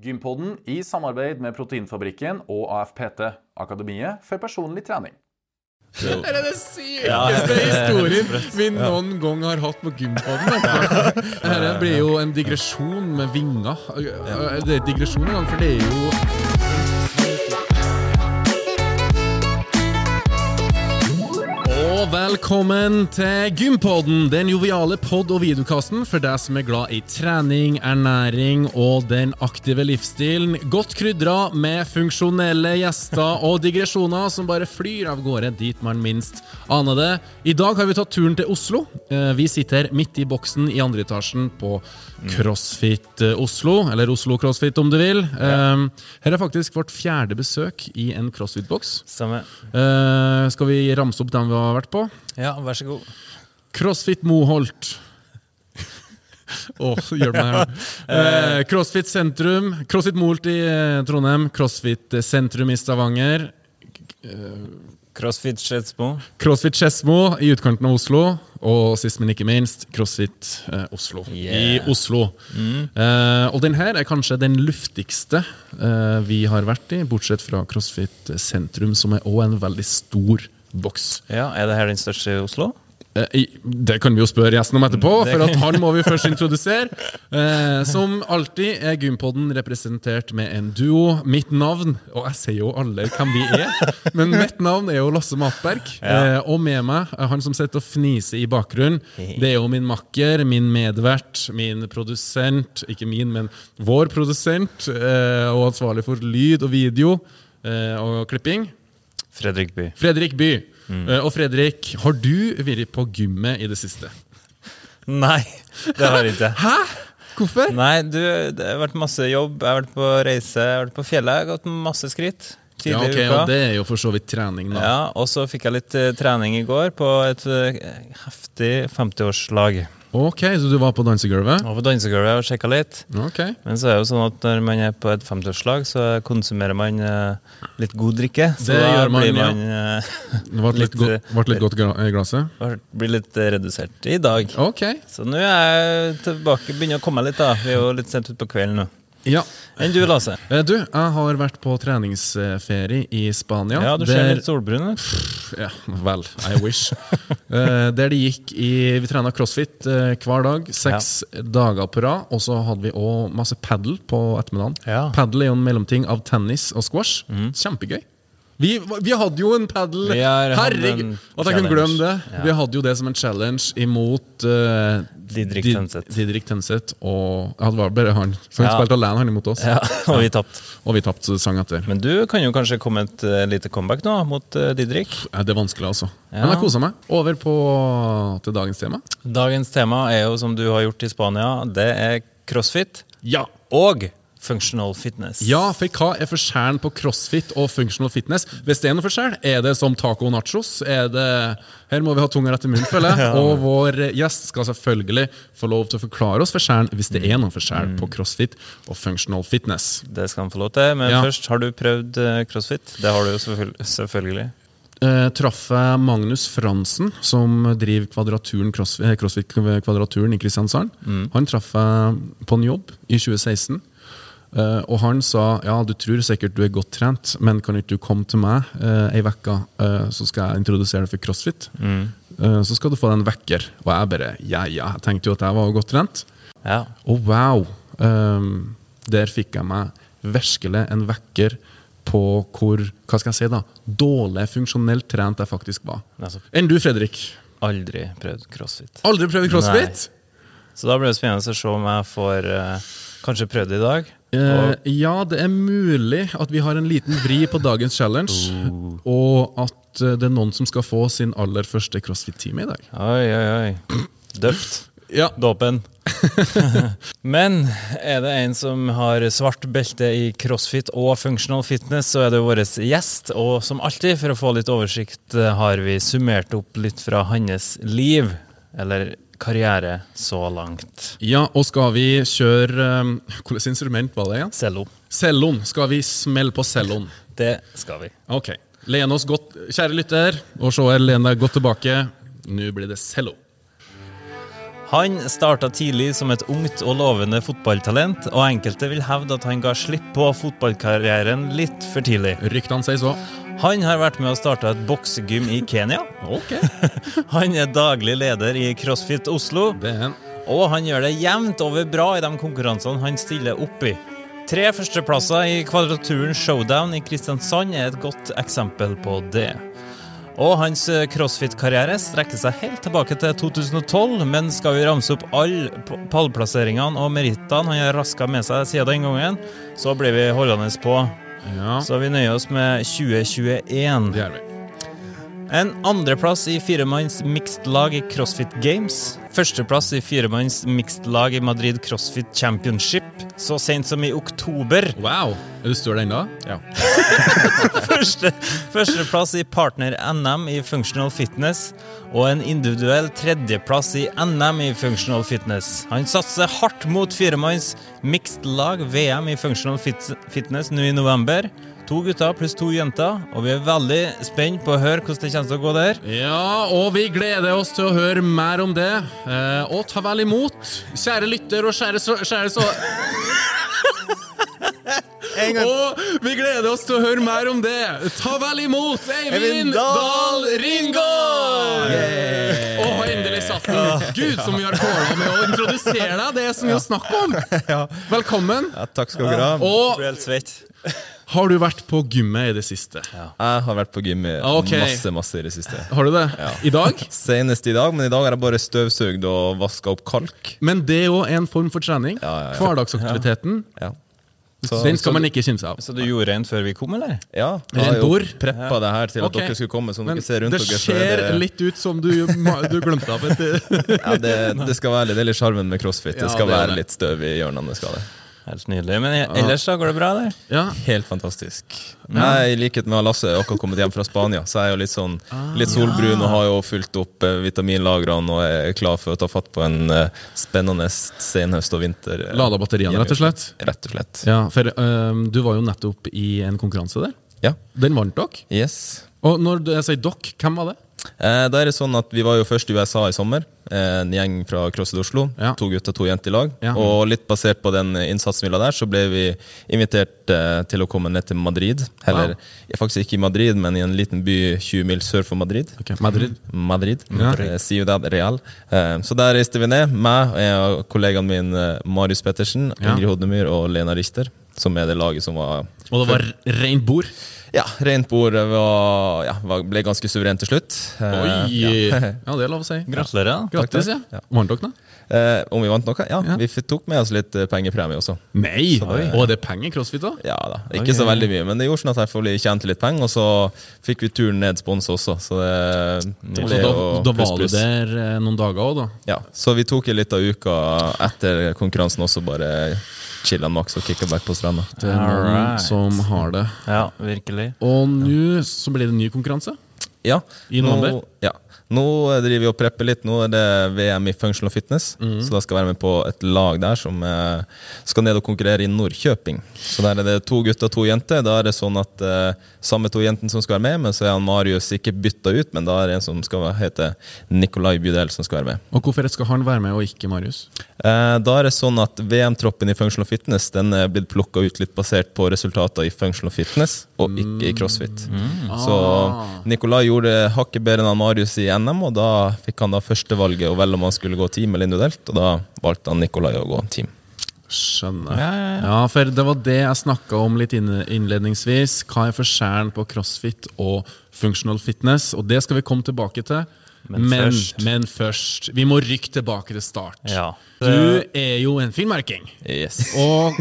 Gympodden i samarbeid med Proteinfabrikken og AFPT, Akademiet for personlig trening. Det er det sykeste historien vi noen gang har hatt på gympodden. Dette blir jo en digresjon med vinger. Det er digresjon en gang, for det er jo Og velkommen til Gympodden, den joviale pod- og videokassen for deg som er glad i trening, ernæring og den aktive livsstilen. Godt krydra med funksjonelle gjester og digresjoner som bare flyr av gårde dit man minst aner det. I dag har vi tatt turen til Oslo. Eh, Vi sitter midt i boksen i andre etasjen på CrossFit eh, Oslo, eller Oslo CrossFit om du vil. Eh, Her er faktisk vårt fjerde besøk i en CrossFit-boks. Eh, skal vi ramse opp dem vi har vært på? Ja, vær så god. CrossFit Moholt. Åh, gjør meg her. Eh, CrossFit Sentrum. CrossFit Moholt i eh, Trondheim. CrossFit eh, Sentrum i Stavanger. Crossfit Skedsmo. CrossFit Skedsmo i utkanten av Oslo. Og sist, men ikke minst, CrossFit eh, Oslo Yeah. i Oslo. Eh, og den her er kanskje den luftigste eh, vi har vært i, bortsett fra CrossFit Sentrum, som er òg en veldig stor boks. Ja, Er det her den største i Oslo? Eh, Det kan vi jo spørre gjesten om etterpå, for at han må vi først introdusere. Eh, som alltid er Gympodden representert med en duo. Mitt navn Og jeg sier jo alle hvem vi er, men mitt navn er jo Lasse Matberg. Ja. Eh, og med meg, han som sitter og fniser i bakgrunnen, det er jo min makker, min medvert, min produsent Ikke min, men vår produsent, eh, og ansvarlig for lyd og video eh, og klipping. Fredrik By. Fredrik By. Mm. Eh, og Fredrik, har du vært på gymmet i det siste? Nei, det har jeg ikke. Hæ? Hvorfor? Nei, du, det har vært masse jobb. Jeg har vært på reise, jeg har vært på fjellet. Jeg har gått masse skritt Ja, ok, uka. og Det er jo for så vidt trening, da. Ja, og så fikk jeg litt eh, trening i går på et eh, heftig 50-årslag. Ok, Så du var på dansegulvet? Var på dansegulvet og sjekka litt. Okay. Men så er det jo sånn at når man er på et 50-årslag, så konsumerer man eh, litt god drikke. Så Det gjør man, blir ja. man eh, Det ble litt, go litt godt i glasset? blir litt eh, redusert i dag. Ok. Så nå er jeg tilbake, begynner å komme litt, da. Vi er jo litt sent utpå kvelden nå. Ja. Enn du, Lasse? Eh, Du, jeg har vært på treningsferie i Spania. Ja, du ser der- litt solbrun ut. Ja, vel, I wish. Eh, der det gikk i Vi trena crossfit eh, hver dag, seks dager på rad. Og så hadde vi òg masse padel på ettermiddagen. Ja. Padel er jo en mellomting av tennis og squash. Kjempegøy. Vi, vi hadde jo en padel! Herregud! At jeg kunne glemme det. Ja. Vi hadde jo det som en challenge imot uh, Didrik Did- Tønseth. Didrik Tønseth og ja, Det var bare han. Så han Ja. spilte alene, han imot oss. Ja, og vi tapte. Og vi tapte sang etter. Men du kan jo kanskje komme et uh, lite comeback nå, mot uh, Didrik. Ja, det er vanskelig, altså. Men jeg kosa meg. Over på til dagens tema. Dagens tema er jo, som du har gjort i Spania, det er crossfit Ja. og functional fitness. Ja, for hva er forskjellen på crossfit og functional fitness? Hvis det er noe forskjell, er det som taco og nachos? Er det Her må vi ha tunga rett i munnen, føler jeg. Og vår gjest skal selvfølgelig få lov til å forklare oss forskjellen, hvis det er noen forskjell på crossfit og functional fitness. Det skal han få lov til. Men Ja. først, har du prøvd eh, crossfit? Det har du jo selvfølgelig. Eh, traff jeg Magnus Fransen, som driver Kvadraturen eh, CrossFit Kvadraturen i Kristiansand. Han traff jeg på en jobb i 2016. Eh, og han sa ja, du tror sikkert du er godt trent, men kan ikke du komme til meg uh, ei uke, uh, så skal jeg introdusere deg for crossfit? Eh, så skal du få deg en vekker. Og jeg bare ja, ja, jeg tenkte jo at jeg var godt trent. Ja. Og wow! Um, der fikk jeg meg virkelig en vekker på hvor hva skal jeg si da, dårlig funksjonelt trent jeg faktisk var. Altså, Enn du, Fredrik? aldri prøvd crossfit. Aldri prøvd crossfit? Så da blir det spennende å se om jeg får eh, kanskje prøvd det i dag. Eh, ja, det er mulig at vi har en liten vri på dagens challenge, og at eh, det er noen som skal få sin aller første crossfit-time i dag. Oi, oi, oi. Døpt. Ja. Dåpen. Men er det en som har svart belte i crossfit og functional fitness, så er det vår gjest. Og som alltid, for å få litt oversikt, eh, har vi summert opp litt fra hans liv, eller karriere, så langt. Ja, og skal vi kjøre um, Hvilket instrument var det igjen? Cello. Celloen. Skal vi smelle på celloen? Det skal vi. Ok. Len oss godt, kjære lytter, og se len deg godt tilbake. Nå blir det cello. Han starta tidlig som et ungt og lovende fotballtalent, og enkelte vil hevde at han ga slipp på fotballkarrieren litt for tidlig. Ryktene sier så. Han har vært med å starte et boksegym i Kenya. Okay. Han er daglig leder i CrossFit Oslo, er og han gjør det jevnt over bra i de konkurransene han stiller opp i. Tre førsteplasser i Kvadraturen Showdown i Kristiansand er et godt eksempel på det. Og hans eh, crossfit-karriere strekker seg helt tilbake til 2012, men skal vi ramse opp alle pallplasseringene og merittene han har raska med seg siden den gangen, så blir vi holdende på. Ja, Så vi nøyer oss med 2021. det gjør vi. En andreplass i firemanns mixed lag i CrossFit Games. Førsteplass i firemanns mixed lag i Madrid CrossFit Championship så sent som i oktober. Wow. Er du støl ennå? Ja. Første, førsteplass i partner-NM i functional fitness og en individuell tredjeplass i NM i functional fitness. Han satser hardt mot firemanns mixed lag VM i functional fit fitness nå i november. To gutter pluss to jenter, og vi er veldig spent på å høre hvordan det kommer til å gå der. Ja, og vi gleder oss til å høre mer om det. Eh, og ta vel imot, kjære lytter og kjære så... Kjære så og vi gleder oss til å høre mer om det. Ta vel imot Eivind Eivind Dahl Yeah. Og endelig satt den. Gud, som vi har kåla med å introdusere deg. Det er så mye å snakke om. Velkommen. Ja, takk skal du ha. Og. Har du vært på gymmet i det siste? Jeg har vært på gymmet i Ok. masse masse i det siste. Har du det? I dag? Senest i dag, men i dag har jeg bare støvsugd og vaska opp kalk. Men det er jo en form for trening. Ja, ja, ja. Hverdagsaktiviteten. Ja. Så, Den skal man ikke kimse av. Så du gjorde rent før vi kom, eller? ja, jeg har jo preppa det her til at okay. dere skulle komme, så Men dere ser rundt det er ser det- litt ut som du, du glemte av ja, det, det skal være litt, det er litt sjarmen med crossfit. Det skal det være det. litt støv i hjørnene. skal det. Helt nydelig. Men ellers da, går det bra, eller? Ja, Helt fantastisk. Jeg, I likhet med Lasse har akkurat kommet hjem fra Spania, så jeg er jo litt sånn litt solbrun og har jo fulgt opp eh, vitaminlagrene og er klar for å ta fatt på en eh, spennende senhøst og vinter. eh, Lada batteriene, rett og slett. Rett og slett. Ja, for um, du var jo nettopp i en konkurranse der. Ja. Den vant dere. Yes. Og når jeg sier dere, hvem var det? Eh, da er det sånn at Vi var jo først i USA i sommer. eh, En gjeng fra CrossFit Oslo. Ja. To gutter, to jenter i lag. Ja. Og litt basert på den innsatsen vi la der, så ble vi invitert eh, til å komme ned til Madrid. Eller Wow. faktisk ikke i Madrid, men i en liten by 20 mil sør for Madrid. Okay. Madrid. Madrid. Ja. eh, Ciudad Real. Eh, Så der reiste vi ned, meg og kollegaen min eh, Marius Pettersen. Ingrid Hodnemyr og Lena Richter. Som er det laget som var Og det var rent bord. Ja, rent bord var, ja, ble ganske suverent til slutt. Eh, Oi! ja. Ja, det er lov å si. Gratulerer. da. Grattis, ja. Ja. Vant dere noe? Eh, om vi vant noe? Ja, Ja. vi tok med oss litt eh, pengepremie også. Nei! det- Og det er penger i crossfit òg? Ja da, Ikke så veldig mye, men det gjorde sånn at jeg tjente litt penger. Og så fikk vi turen ned spons også, så det, det Så da, da var du der eh, noen dager òg, da? Ja, så vi tok en liten uke etter konkurransen også, bare chilla maks og kicka back på stranda. Det er noen right. som har det. Ja, virkelig. Og nå så blir det en ny konkurranse. Ja, I nå, november? ja. Nå driver vi og prepper litt. Nå er det VM i functional fitness. Mm. Så da skal jeg være med på et lag der som eh, skal ned og konkurrere i Nordkjøping. Så der er det to gutter og to jenter. Da er det sånn at uh, samme to jentene som skal være med, men så er han Marius ikke bytta ut, men da er det en som skal hete Nikolai Bydel som skal være med. Og hvorfor skal han være med, og ikke Marius? Uh, Da er det sånn at VM-troppen i functional fitness Den er blitt plukka ut litt basert på resultater i functional fitness, og ikke i crossfit. Så Nikolai gjorde hakket bedre enn han Marius i NM, og da fikk han da førstevalget å velge om han skulle gå team eller individuelt, og da valgte han Nikolai å gå team. Skjønner. Ja, ja, ja. Ja, for det var det jeg snakka om litt innledningsvis. Hva er forskjellen på crossfit og functional fitness? Og det skal vi komme tilbake til. Men men, først- men først Vi må rykke tilbake til start. Ja. Du er jo en finnmarking. Yes. Og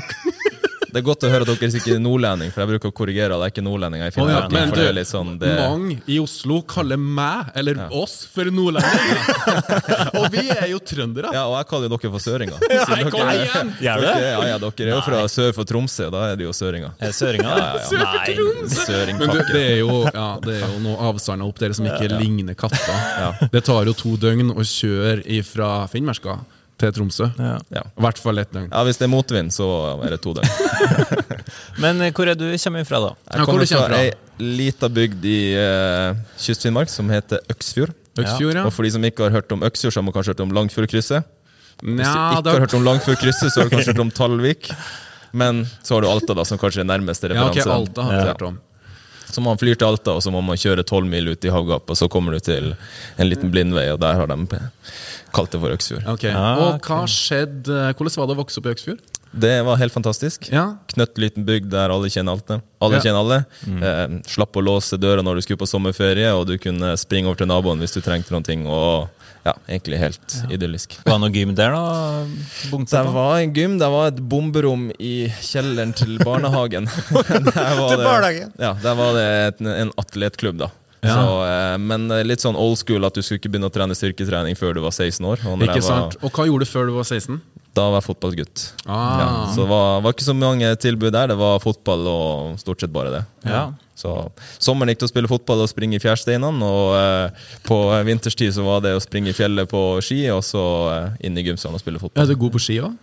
Det er godt å høre at dere ikke er nordlending, for jeg bruker å korrigere at jeg er ikke nordlending. Jeg finner, ja, men du, det er sånn det, mange i Oslo kaller meg, eller oss, for nordlendinger! og vi er jo trøndere. Ja, og jeg kaller jo dere for søringer. Ja, kom Dere- igjen! Dere, ja, ja, dere er jo fra sør for Tromsø, da er det jo søringer. Er det Ja, ja, Sør for. Tromsø! Men du, det, er jo, ja, det er jo noen avstander opp der som ikke ligner katter. Det tar jo to døgn å kjøre fra Finnmarka til Tromsø. Ja. Ja. I hvert fall ett døgn. ja, hvis det er motvind, så er det to døgn. Men eh, hvor er du kommer fra, da? Ja, Jeg kommer kommer fra ei lita bygd i uh, Kyst-Finnmark som heter Øksfjord. Øksfjord, ja. Og for de som ikke har hørt om Øksfjord, så har man kanskje hørt om Langfjordkrysset. Hvis du ikke da... har hørt om Langfjordkrysset, så har du kanskje hørt om Talvik. Men så har du Alta, da, som kanskje er nærmeste Ja, ok, referanse. Alta har jeg Ja. hørt om. Så man flyr til Alta, og så må man kjøre tolv mil ut i havgapet, og så kommer du til en liten blindvei, og der har de kalt det for Øksfjord. Okay. Ah, Og hva skjedde Hvordan var det å vokse opp i Øksfjord? Det var helt fantastisk. Ja. Knøtt liten bygd der alle kjenner alle. Alle Ja. kjenner alle. Eh, slapp å låse døra når du skulle på sommerferie, og du kunne springe over til naboen hvis du trengte noe. Og ja, egentlig helt idyllisk. Var det noe gym der, da? Det var en gym, det var et bomberom i kjelleren til barnehagen. der var Til det- barnehagen? Ja, der var det et, en atletklubb, da. Ja. Så, eh, men eh, litt sånn old school at du skulle ikke begynne å trene styrketrening før du var 16 år. Og når Ikke jeg var, sant? Og hva gjorde du før du var 16? Da var jeg fotballgutt. Ah. Ja, så det var, var ikke så mange tilbud der. Det var fotball og stort sett bare det. Ja. Så Sommeren gikk til å spille fotball og springe i fjærsteinene. Og eh, på vinterstid så var det å springe i fjellet på ski, og så eh, inn i gymsalen og spille fotball. Er du god på ski òg?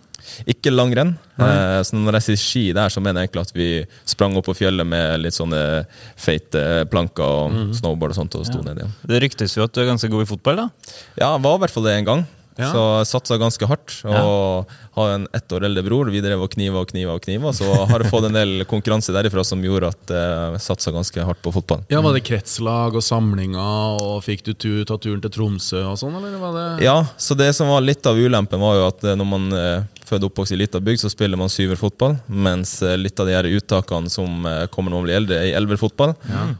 Ikke langrenn. Eh, så når jeg sier ski der, så mener jeg egentlig at vi sprang opp på fjellet med litt sånne feite planker og Mhm. snowboard og sånt, og sto ned igjen. Det ryktes jo at du er ganske god i fotball, da. Ja, jeg var i hvert fall det en gang. Ja. Så jeg satsa ganske hardt. Og har en ett år eldre bror. Vi drev og kniva og kniva og kniva. Så har jeg fått en del konkurranse derifra som gjorde at eh, jeg satsa ganske hardt på fotball. Ja, Var det kretslag og samlinger, og fikk du tur, ta turen til Tromsø og sånn, eller var det Ja, så det som var litt av ulempen, var jo at eh, når man eh, født og oppvokst i lita bygd, så spiller man syverfotball, mens litt av de her uttakene som kommer når man blir eldre, er i elverfotball.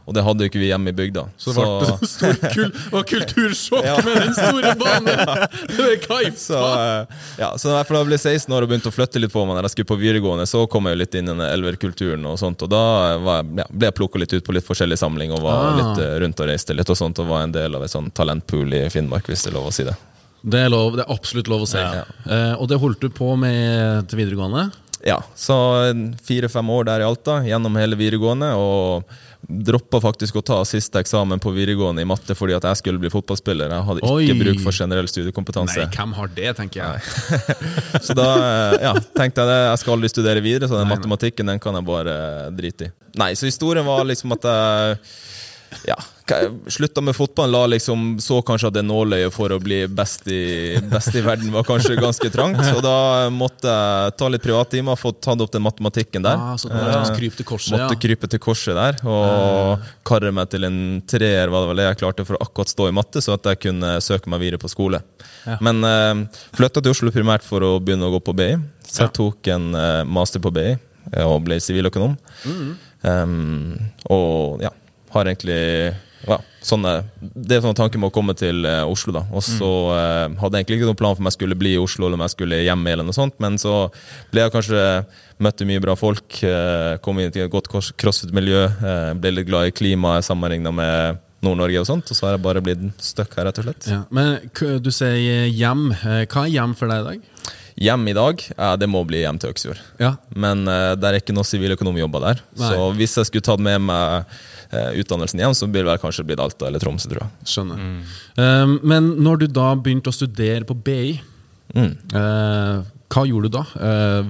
Og det hadde jo ikke vi hjemme i bygda. Så det ble stor kul, kultursjokk med den store banen! Så, eh, ja, så i hvert fall da jeg ble 16 år og begynte å flytte litt på meg når jeg skulle på videregående, så kom jeg jo litt inn i den elverkulturen og sånt, og da jeg, ja, ble jeg plukka litt ut på litt forskjellig samling og var Ah. litt eh, rundt og reiste litt og sånt, og var en del av et sånn talentpool i Finnmark, hvis det er lov å si det. Det er, lov, det er absolutt lov å si. Ja. Eh, og det holdt du på med til videregående? Ja, så fire-fem år der i Alta, gjennom hele videregående, og droppa faktisk å ta siste eksamen på videregående i matte fordi at jeg skulle bli fotballspiller. Jeg hadde ikke Oi. bruk for generell studiekompetanse. Nei, hvem har det, tenker jeg. Så da eh, ja, tenkte jeg det, jeg skal aldri studere videre, så den matematikken den kan jeg bare drite i. Nei, så historien var liksom at jeg ja, slutta med fotballen, la liksom, så kanskje at det nåløyet for å bli best i, best i verden var kanskje ganske trangt. Så da måtte jeg ta litt privattimer, få tatt opp den matematikken der. Ah, så måtte Eh, krype til korset, Måtte ja. krype til korset der, og karre meg til en treer, var det vel det jeg klarte for å akkurat stå i matte, så at jeg kunne søke meg videre på skole. Men uh, flytta til Oslo primært for å begynne å gå på BI, så jeg tok en eh, master på BI eh, og ble siviløkonom. Mm. Um, og ja, har egentlig ja, sånne, Det er sånn tanken med å komme til eh, Oslo, da. Og så eh, hadde jeg egentlig ikke noen plan for om jeg skulle bli i Oslo eller om jeg skulle hjem, eller noe sånt, men så ble jeg kanskje Møtte mye bra folk, eh, kom inn i et godt crossfit-miljø, eh, ble litt glad i klimaet sammenligna med Nord-Norge og sånt, og så har jeg bare blitt stuck her, rett og slett. Ja. Men du sier hjem. Eh, Hva er hjem for deg i dag? Hjem i dag, ja, det må bli hjem til Øksfjord. Ja. Men eh, det er ikke noe siviløkonomjobber der. Nei. Så hvis jeg skulle tatt med meg eh, utdannelsen igjen, så blir det kanskje blitt Alta eller Tromsø, tror jeg. Skjønner. Um, men når du da begynte å studere på BI, Mm. eh, hva gjorde du da? Eh,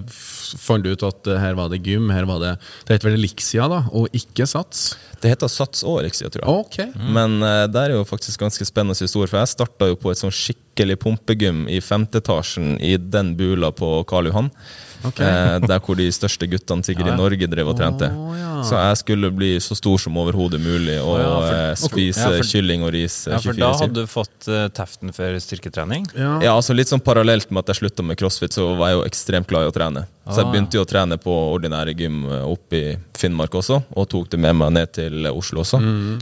fant du ut at eh, her var det gym, her var det Det heter vel Elixia, da, og ikke Sats? Det heter Sats og Elixia, tror jeg. Ok. Men uh, det er jo faktisk ganske spennende historie, for jeg starta jo på et sånn skikkelig pumpegym i femte etasjen i den bula på Karl Johan. Ok. Eh, der hvor de største guttene sikkert i Norge drev og trente. Oh, ja. Så jeg skulle bli så stor som overhodet mulig og ja, for- eh, spise Ja, for- kylling og ris eh, Ja, for da 24-7. hadde du fått uh, teften for styrketrening. Ja. Ja, altså Litt sånn parallelt med at jeg slutta med crossfit, så var jeg jo ekstremt glad i å trene. Så jeg Ah, begynte jo å trene på ordinære gym eh, oppe i Finnmark også, og tok det med meg ned til Oslo også.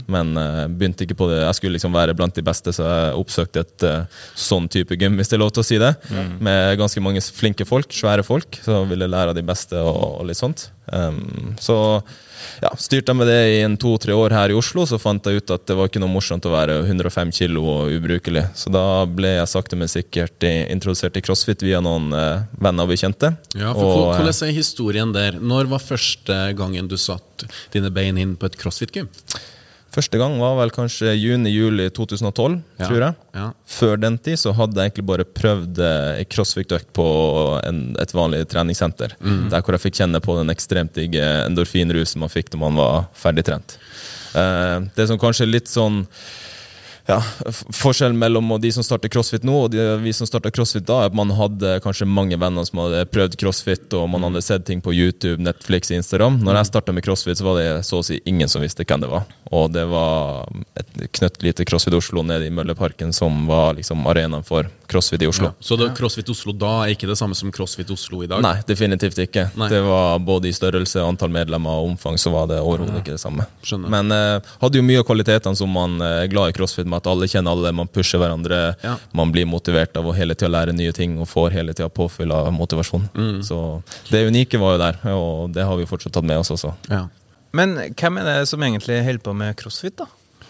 Men uh, begynte ikke på det. Jeg skulle liksom være blant de beste, så jeg oppsøkte et uh, sånn type gym, hvis det er lov til å si det. Med ganske mange flinke folk, svære folk, som ville lære av de beste og, og litt sånt. Um, så ja, styrte jeg med det i en to-tre år her i Oslo, så fant jeg ut at det var ikke noe morsomt å være 105 kilo og ubrukelig. Så da ble jeg sakte, men sikkert introdusert i crossfit via noen eh, venner og bekjente. Ja, for og, eh, Hvordan er historien der? Når var første gangen du satte dine bein inn på et crossfit-gym? Første gang var vel kanskje juni-juli 2012, Ja. tror jeg. Ja. Før den tid så hadde jeg egentlig bare prøvd ei en crossfit-økt på en, et vanlig treningssenter. Mm. Der hvor jeg fikk kjenne på den ekstremt digge endorfinrusen man fikk når man var ferdigtrent. Eh, det som kanskje er litt sånn ja, Forskjellen mellom de som starter crossfit nå og de, vi som starta crossfit da, er at man hadde kanskje mange venner som hadde prøvd crossfit, og man hadde sett ting på YouTube, Netflix, Instagram. Når jeg starta med crossfit, så var det så å si ingen som visste hvem det var. Og det var et knøttlite CrossFit Oslo nede i Mølleparken som var liksom arenaen for crossfit i Oslo. Så det, CrossFit Oslo da er ikke det samme som CrossFit Oslo i dag? Nei, definitivt ikke. Nei. Det var Både i størrelse, antall medlemmer og omfang så var det overhodet ikke det samme. Skjønner. Men eh, hadde jo mye av kvalitetene som man eh, er glad i crossfit, med at alle kjenner alle, man pusher hverandre, Ja. man blir motivert av å hele tida lære nye ting og får hele tida påfyll av motivasjon. Mm. Så det unike var jo der, og det har vi fortsatt tatt med oss også. Ja. Men hvem er det som egentlig holder på med crossfit, da?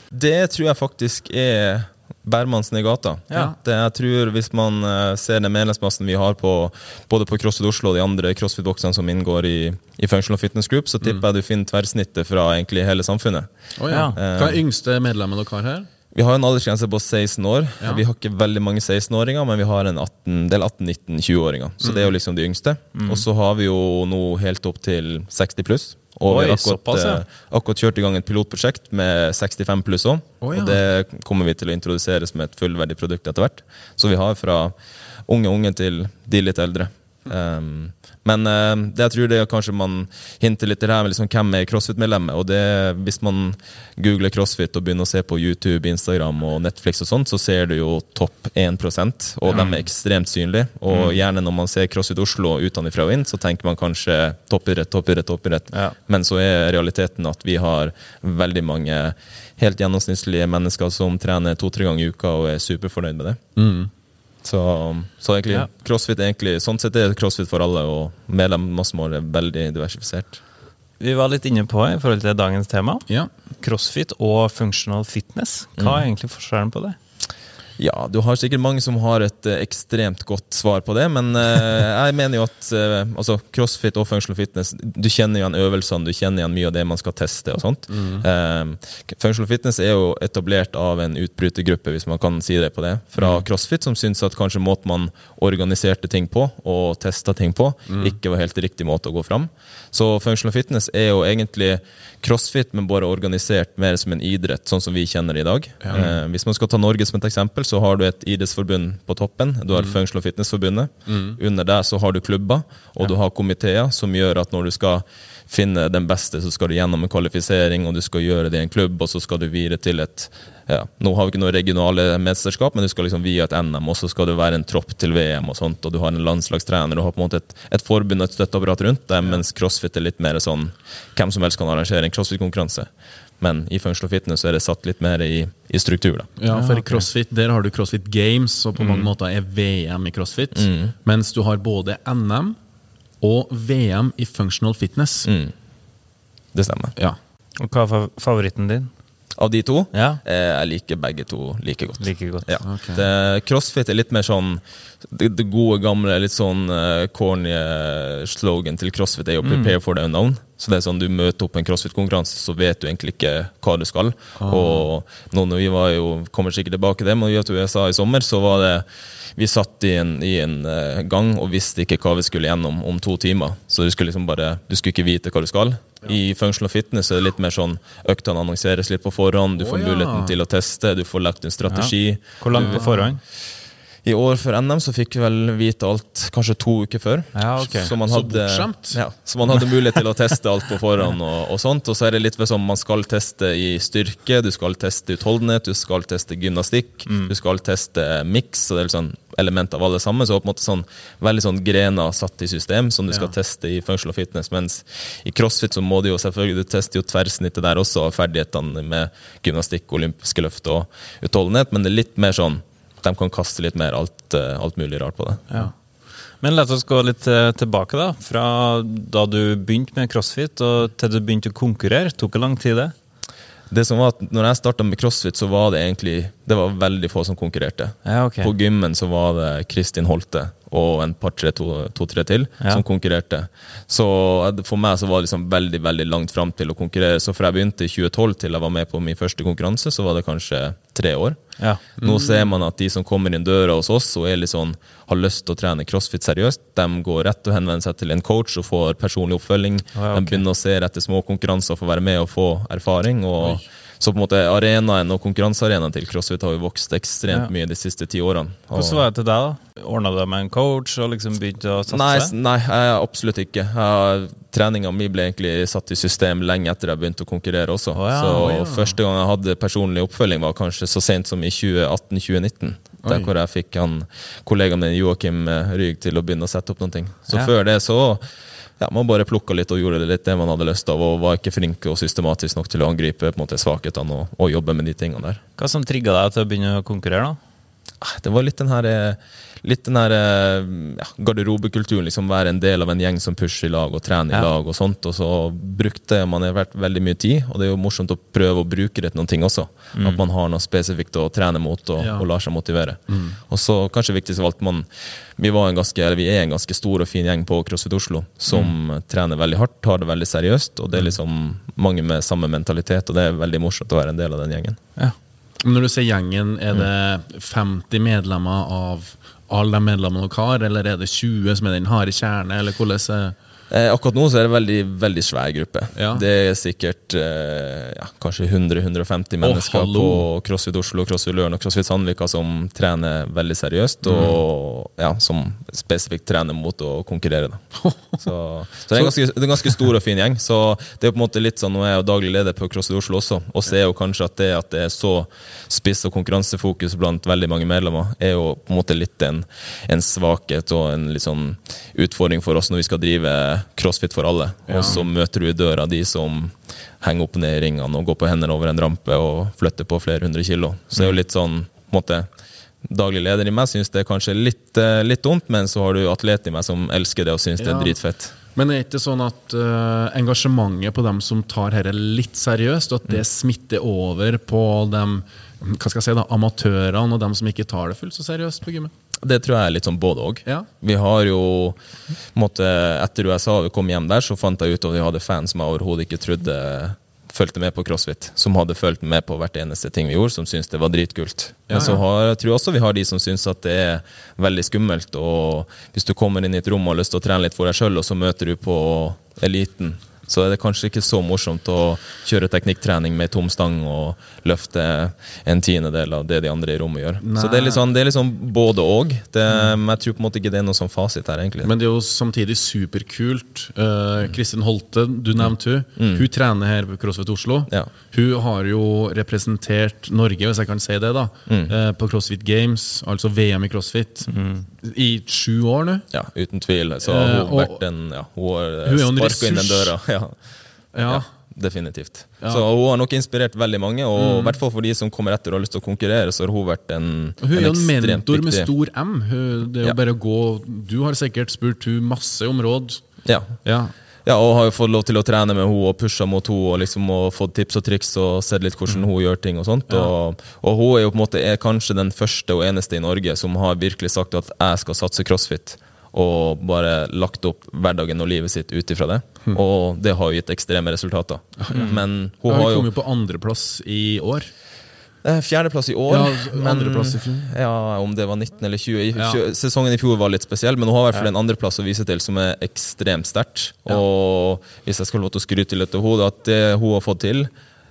Det tror jeg faktisk er Bærmannsen i gata. Ja. Det jeg tror Hvis man eh, ser den medlemsmassen vi har på både på CrossFit Oslo og de andre CrossFit-boksene som inngår i, i Functional Fitness Group, så tipper jeg du finner tversnittet fra egentlig hele samfunnet. Oh, ja. Ja. Hva er yngste medlemmet dere har her? Vi har en aldersgrense på 16 år. Ja. Vi har ikke veldig mange 16-åringer, men vi har en 18, del 18-19-20-åringer. Så det er jo liksom de yngste. Og så har vi jo nå helt opp til 60 pluss. Og vi har akkurat, såpass, ja. eh, akkurat kjørt i gang et pilotprosjekt med 65 pluss òg. Oh, ja. Og det kommer vi til å introdusere som et fullverdig produkt etter hvert. Så vi har fra unge unge til de litt eldre. Um, men uh, det jeg tror det er kanskje man hinter litt til her med liksom hvem er CrossFit-medlemmet. Og det, hvis man googler CrossFit og begynner å se på YouTube, Instagram og Netflix, og sånt, så ser du jo topp 1% og de er ekstremt synlige. Og gjerne når man ser CrossFit Oslo utenfra og inn, så tenker man kanskje toppidrett, toppidrett, toppidrett. Ja. Men så er realiteten at vi har veldig mange helt gjennomsnittlige mennesker som trener to-tre ganger i uka og er superfornøyd med det. Så, så egentlig, Ja. crossfit egentlig, sånn sett er crossfit for alle, og medlemmene vår er veldig diversifisert. Vi var litt inne på i forhold til dagens tema. Ja. Crossfit og functional fitness. Hva er egentlig forskjellen på det? Ja, du har sikkert mange som har et eh, ekstremt godt svar på det, men eh, jeg mener jo at eh, altså, crossfit og functional fitness Du kjenner igjen øvelsene, du kjenner igjen mye av det man skal teste og sånt. Mm. functional fitness er jo etablert av en utbrytergruppe, hvis man kan si det på det, fra crossfit, som syns at kanskje måten man organiserte ting på og testa ting på, ikke var helt riktig måte å gå fram. Så functional fitness er jo egentlig crossfit, men bare organisert mer som en idrett, sånn som vi kjenner det i dag. Eh, hvis man skal ta Norge som et eksempel, så har du et idrettsforbund på toppen. Du har Functional Fitness-forbundet. Under der så har du klubber, og du har komiteer som gjør at når du skal finne den beste, så skal du gjennom en kvalifisering, og du skal gjøre det i en klubb, og så skal du videre til et ja, Nå har vi ikke noe regionale mesterskap, men du skal liksom via et NM, og så skal det være en tropp til VM, og sånt, og du har en landslagstrener, og har på en måte et, et forbund og et støtteapparat rundt deg, mens crossfit er litt mer sånn hvem som helst kan arrangere en crossfit-konkurranse. Men i Functional Fitness er det satt litt mer i, i struktur. da. Ja, for i CrossFit der har du CrossFit Games, og på mange måter er VM i CrossFit. Mens du har både NM og VM i functional fitness. Det stemmer. Ja. Og hva er favoritten din? Av de to, Ja. eh, jeg liker begge to like godt. Like godt. Ja. Okay. Det, crossfit er litt mer sånn Det, det gode, gamle, litt sånn uh, corny eh, slogan til crossfit er jo 'prepare for the unknown'. Så det er sånn Du møter opp en crossfit-konkurranse, så vet du egentlig ikke hva du skal. Og nå når vi var jo, kommer sikkert tilbake til det, men vi var til USA i sommer, så var det Vi satt i en, i en gang og visste ikke hva vi skulle gjennom om to timer. Så du skulle liksom bare Du skulle ikke vite hva du skal. I functional fitness er det litt mer sånn øktene annonseres litt på forhånd, du får oh, ja. muligheten til å teste, du får lagt en strategi. Hvor langt på forhånd? I år før NM så fikk vi vel vite alt kanskje to uker før. Ja, okay. Så, man hadde, så, ja, så man hadde mulighet til å teste alt på forhånd. Og, og sånt, og så er det litt sånn man skal teste i styrke, du skal teste utholdenhet, du skal teste gymnastikk, Mm. du skal teste miks. og det er sånn element av alle sammen, så på en måte sånn veldig sånn grener satt i system som du skal teste i functional fitness. Mens i crossfit så må du jo selvfølgelig du tester jo tverrsnittet der også, ferdighetene med gymnastikk, olympiske løft og utholdenhet, men det er litt mer sånn de kan kaste litt mer alt, eh, alt mulig rart på det. Ja. Men la oss gå litt eh, tilbake, da. Fra da du begynte med crossfit og til du begynte å konkurrere. Tok det lang tid, det? Det som var at når jeg starta med crossfit, så var det egentlig Det var veldig få som konkurrerte. Ja, okay. På gymmen så var det Kristin Holte og en par-tre, to-tre to, til Ja. som konkurrerte. Så eh, for meg så var det liksom veldig veldig langt fram til å konkurrere. Så fra jeg begynte i 2012 til jeg var med på min første konkurranse, så var det kanskje tre år. Ja. Nå ser man at de som kommer inn døra hos oss og sånn, har lyst til å trene crossfit seriøst, de går rett og henvender seg til en coach og får personlig oppfølging. ja, okay. De begynner å se etter små konkurranser for å være med og få erfaring. og Så på en måte arenaen og konkurransearenaen til CrossFit har jo vokst ekstremt Ja. mye de siste ti årene. Og- Hvordan var det til deg, da? Ordna du deg med en coach og liksom begynte å satse? Nei, nei, absolutt ikke. Treninga mi ble egentlig satt i system lenge etter jeg begynte å konkurrere også. Oh, ja, så oh, ja. første gang jeg hadde personlig oppfølging, var kanskje så sent som i 2018-2019. Der Oi. hvor jeg fikk han kollegaen min Joakim eh, Ryg til å begynne å sette opp noen ting. Så før det så ja, man bare plukka litt og gjorde det litt det man hadde lyst av, og var ikke flink og systematisk nok til å angripe på en måte svakhetene og, og jobbe med de tingene der. Hva som trigga deg til å begynne å konkurrere, da? Ah, Det var litt den her, eh, litt den her eh, ja, garderobekulturen. Liksom være en del av en gjeng som pusher i lag og trener i Ja. lag. og sånt, og så brukte man har vært veldig mye tid, og det er jo morsomt å prøve å bruke det til noen ting også. At man har noe spesifikt å trene mot og, Ja. og lar seg motivere. Og så kanskje viktigst av alt, man, vi, var en ganske, eller vi er en ganske stor og fin gjeng på CrossFit Oslo som trener veldig hardt, tar det veldig seriøst, og det er liksom mange med samme mentalitet, og det er veldig morsomt å være en del av den gjengen. Ja. Når du sier gjengen, er det 50 medlemmer av alle de medlemmene dere har, eller er det 20 som er den harde kjerne, eller hvordan Eh, akkurat nå så er det veldig veldig svær gruppe. Ja. Det er sikkert eh, ja, kanskje 100-150 mennesker oh, på CrossFit Oslo, CrossFit Løren og CrossFit Sandvika som trener veldig seriøst, og ja, som spesifikt trener mot å konkurrere. Så, så det, er en ganske, er en ganske stor og fin gjeng. Så det er på en måte litt sånn, Nå er jeg jo daglig leder på CrossFit Oslo også, og ser jo kanskje at det at det er så spiss og konkurransefokus blant veldig mange medlemmer, er jo på en måte litt en, en svakhet og en litt sånn utfordring for oss når vi skal drive crossfit for alle. Og så møter du i døra de som henger opp ned i ringene og går på hendene over en rampe og flytter på flere hundre kilo. Så det er jo litt sånn måte, Daglig leder i meg syns det er kanskje litt, eh, litt dumt, men så har du atlet i meg som elsker det og syns det er dritfett. Men er det ikke sånn at uh, engasjementet på dem som tar dette litt seriøst, og at det smitter over på dem hva skal jeg si da, amatørene og dem som ikke tar det fullt så seriøst på gymmet? Det tror jeg er litt sånn både òg. Ja. Vi har jo måtte, Etter USA vi kom hjem der, så fant jeg ut at vi hadde fans som jeg overhodet ikke trodde fulgte med på CrossFit. Som hadde fulgt med på hvert eneste ting vi gjorde, som syntes det var dritkult. Men så har, jeg tror også vi har de som syns at det er veldig skummelt. Og hvis du kommer inn i et rom og har lyst til å trene litt for deg sjøl, og så møter du på eliten, så er det kanskje ikke så morsomt å kjøre teknikktrening med tom stang og løfte en tiendedel av det de andre i rommet gjør. Så det er sånn, det er sånn både og. Det, men Jeg tror på en måte ikke det er noe sånn fasit her, egentlig. Men det er jo samtidig superkult. Uh, Kristin Holte, du nevnte hun. Hun trener her på CrossFit Oslo. Ja. Hun har jo representert Norge, hvis jeg kan si det, da, eh, på CrossFit Games, altså VM i CrossFit, i sju år nå. Ja, uten tvil. Så Eh, hun har og- vært en Ja, hun har en sparka inn den døra. Ja. Ja. Ja, definitivt. Så hun har nok inspirert veldig mange, og i hvert fall for de som kommer etter og har lyst til å konkurrere, så har hun vært en, Hun er jo en ekstremt mentor med stor M. Hun, det er jo bare å gå Du har sikkert spurt hun masse om råd. Ja. Ja. Ja, og har jo fått lov til å trene med henne og pusha mot henne og liksom og fått tips og triks og sett litt hvordan hun gjør ting og sånt. Og, og hun er jo på en måte kanskje den første og eneste i Norge som har virkelig sagt at jeg skal satse crossfit. Og bare lagt opp hverdagen og livet sitt ut ifra det. Og det har jo gitt ekstreme resultater. Men hun Hun har jo kom jo på andreplass i år. Eh, Fjerdeplass i år. Ja, andreplass i fjor. Ja, Om det var 19 eller 20. I, Ja. Sesongen i fjor var litt spesiell, men hun har i hvert fall en andreplass å vise til som er ekstremt sterkt. Og hvis jeg skal lov til å skryte litt av henne, at det hun har fått til,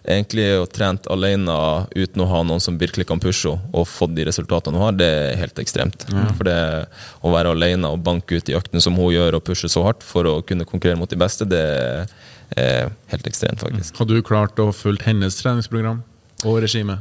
egentlig å trent alene uten å ha noen som virkelig kan pushe henne, og fått de resultatene hun har, det er helt ekstremt. For det å være alene og banke ut i økten som hun gjør, og pushe så hardt for å kunne konkurrere mot de beste, det er helt ekstremt, faktisk. Hadde du klart å følge hennes treningsprogram og regime?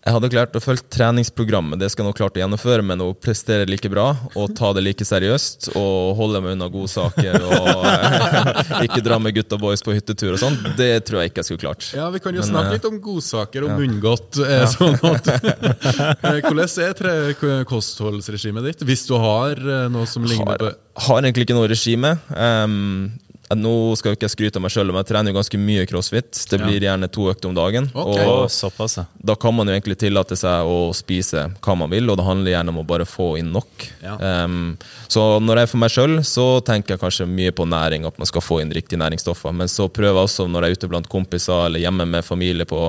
Jeg hadde klart å følge treningsprogrammet, det skal jeg nok klart å gjennomføre, men å prestere like bra og ta det like seriøst og holde meg unna godsaker og eh, ikke dra med gutta boys på hyttetur og sånn, det tror jeg ikke jeg skulle klart. Ja, Vi kan jo Men, snakke eh, litt om godsaker og munngodt. eh, Sånn Eh, hvordan er tre- kostholdsregimet ditt, hvis du har noe som ligner på har, har egentlig ikke noe regime. Ehm, nå skal ikke jeg skryte av meg sjøl, men jeg trener jo ganske mye crossfit. Det blir gjerne to økter om dagen. Okay. Og såpass, ja. da kan man jo egentlig tillate seg å spise hva man vil, og det handler gjerne om å bare få inn nok. Ja. Um, så når jeg er for meg sjøl, så tenker jeg kanskje mye på næring, at man skal få inn riktige næringsstoffer. Men så prøver jeg også, når jeg er ute blant kompiser eller hjemme med familie på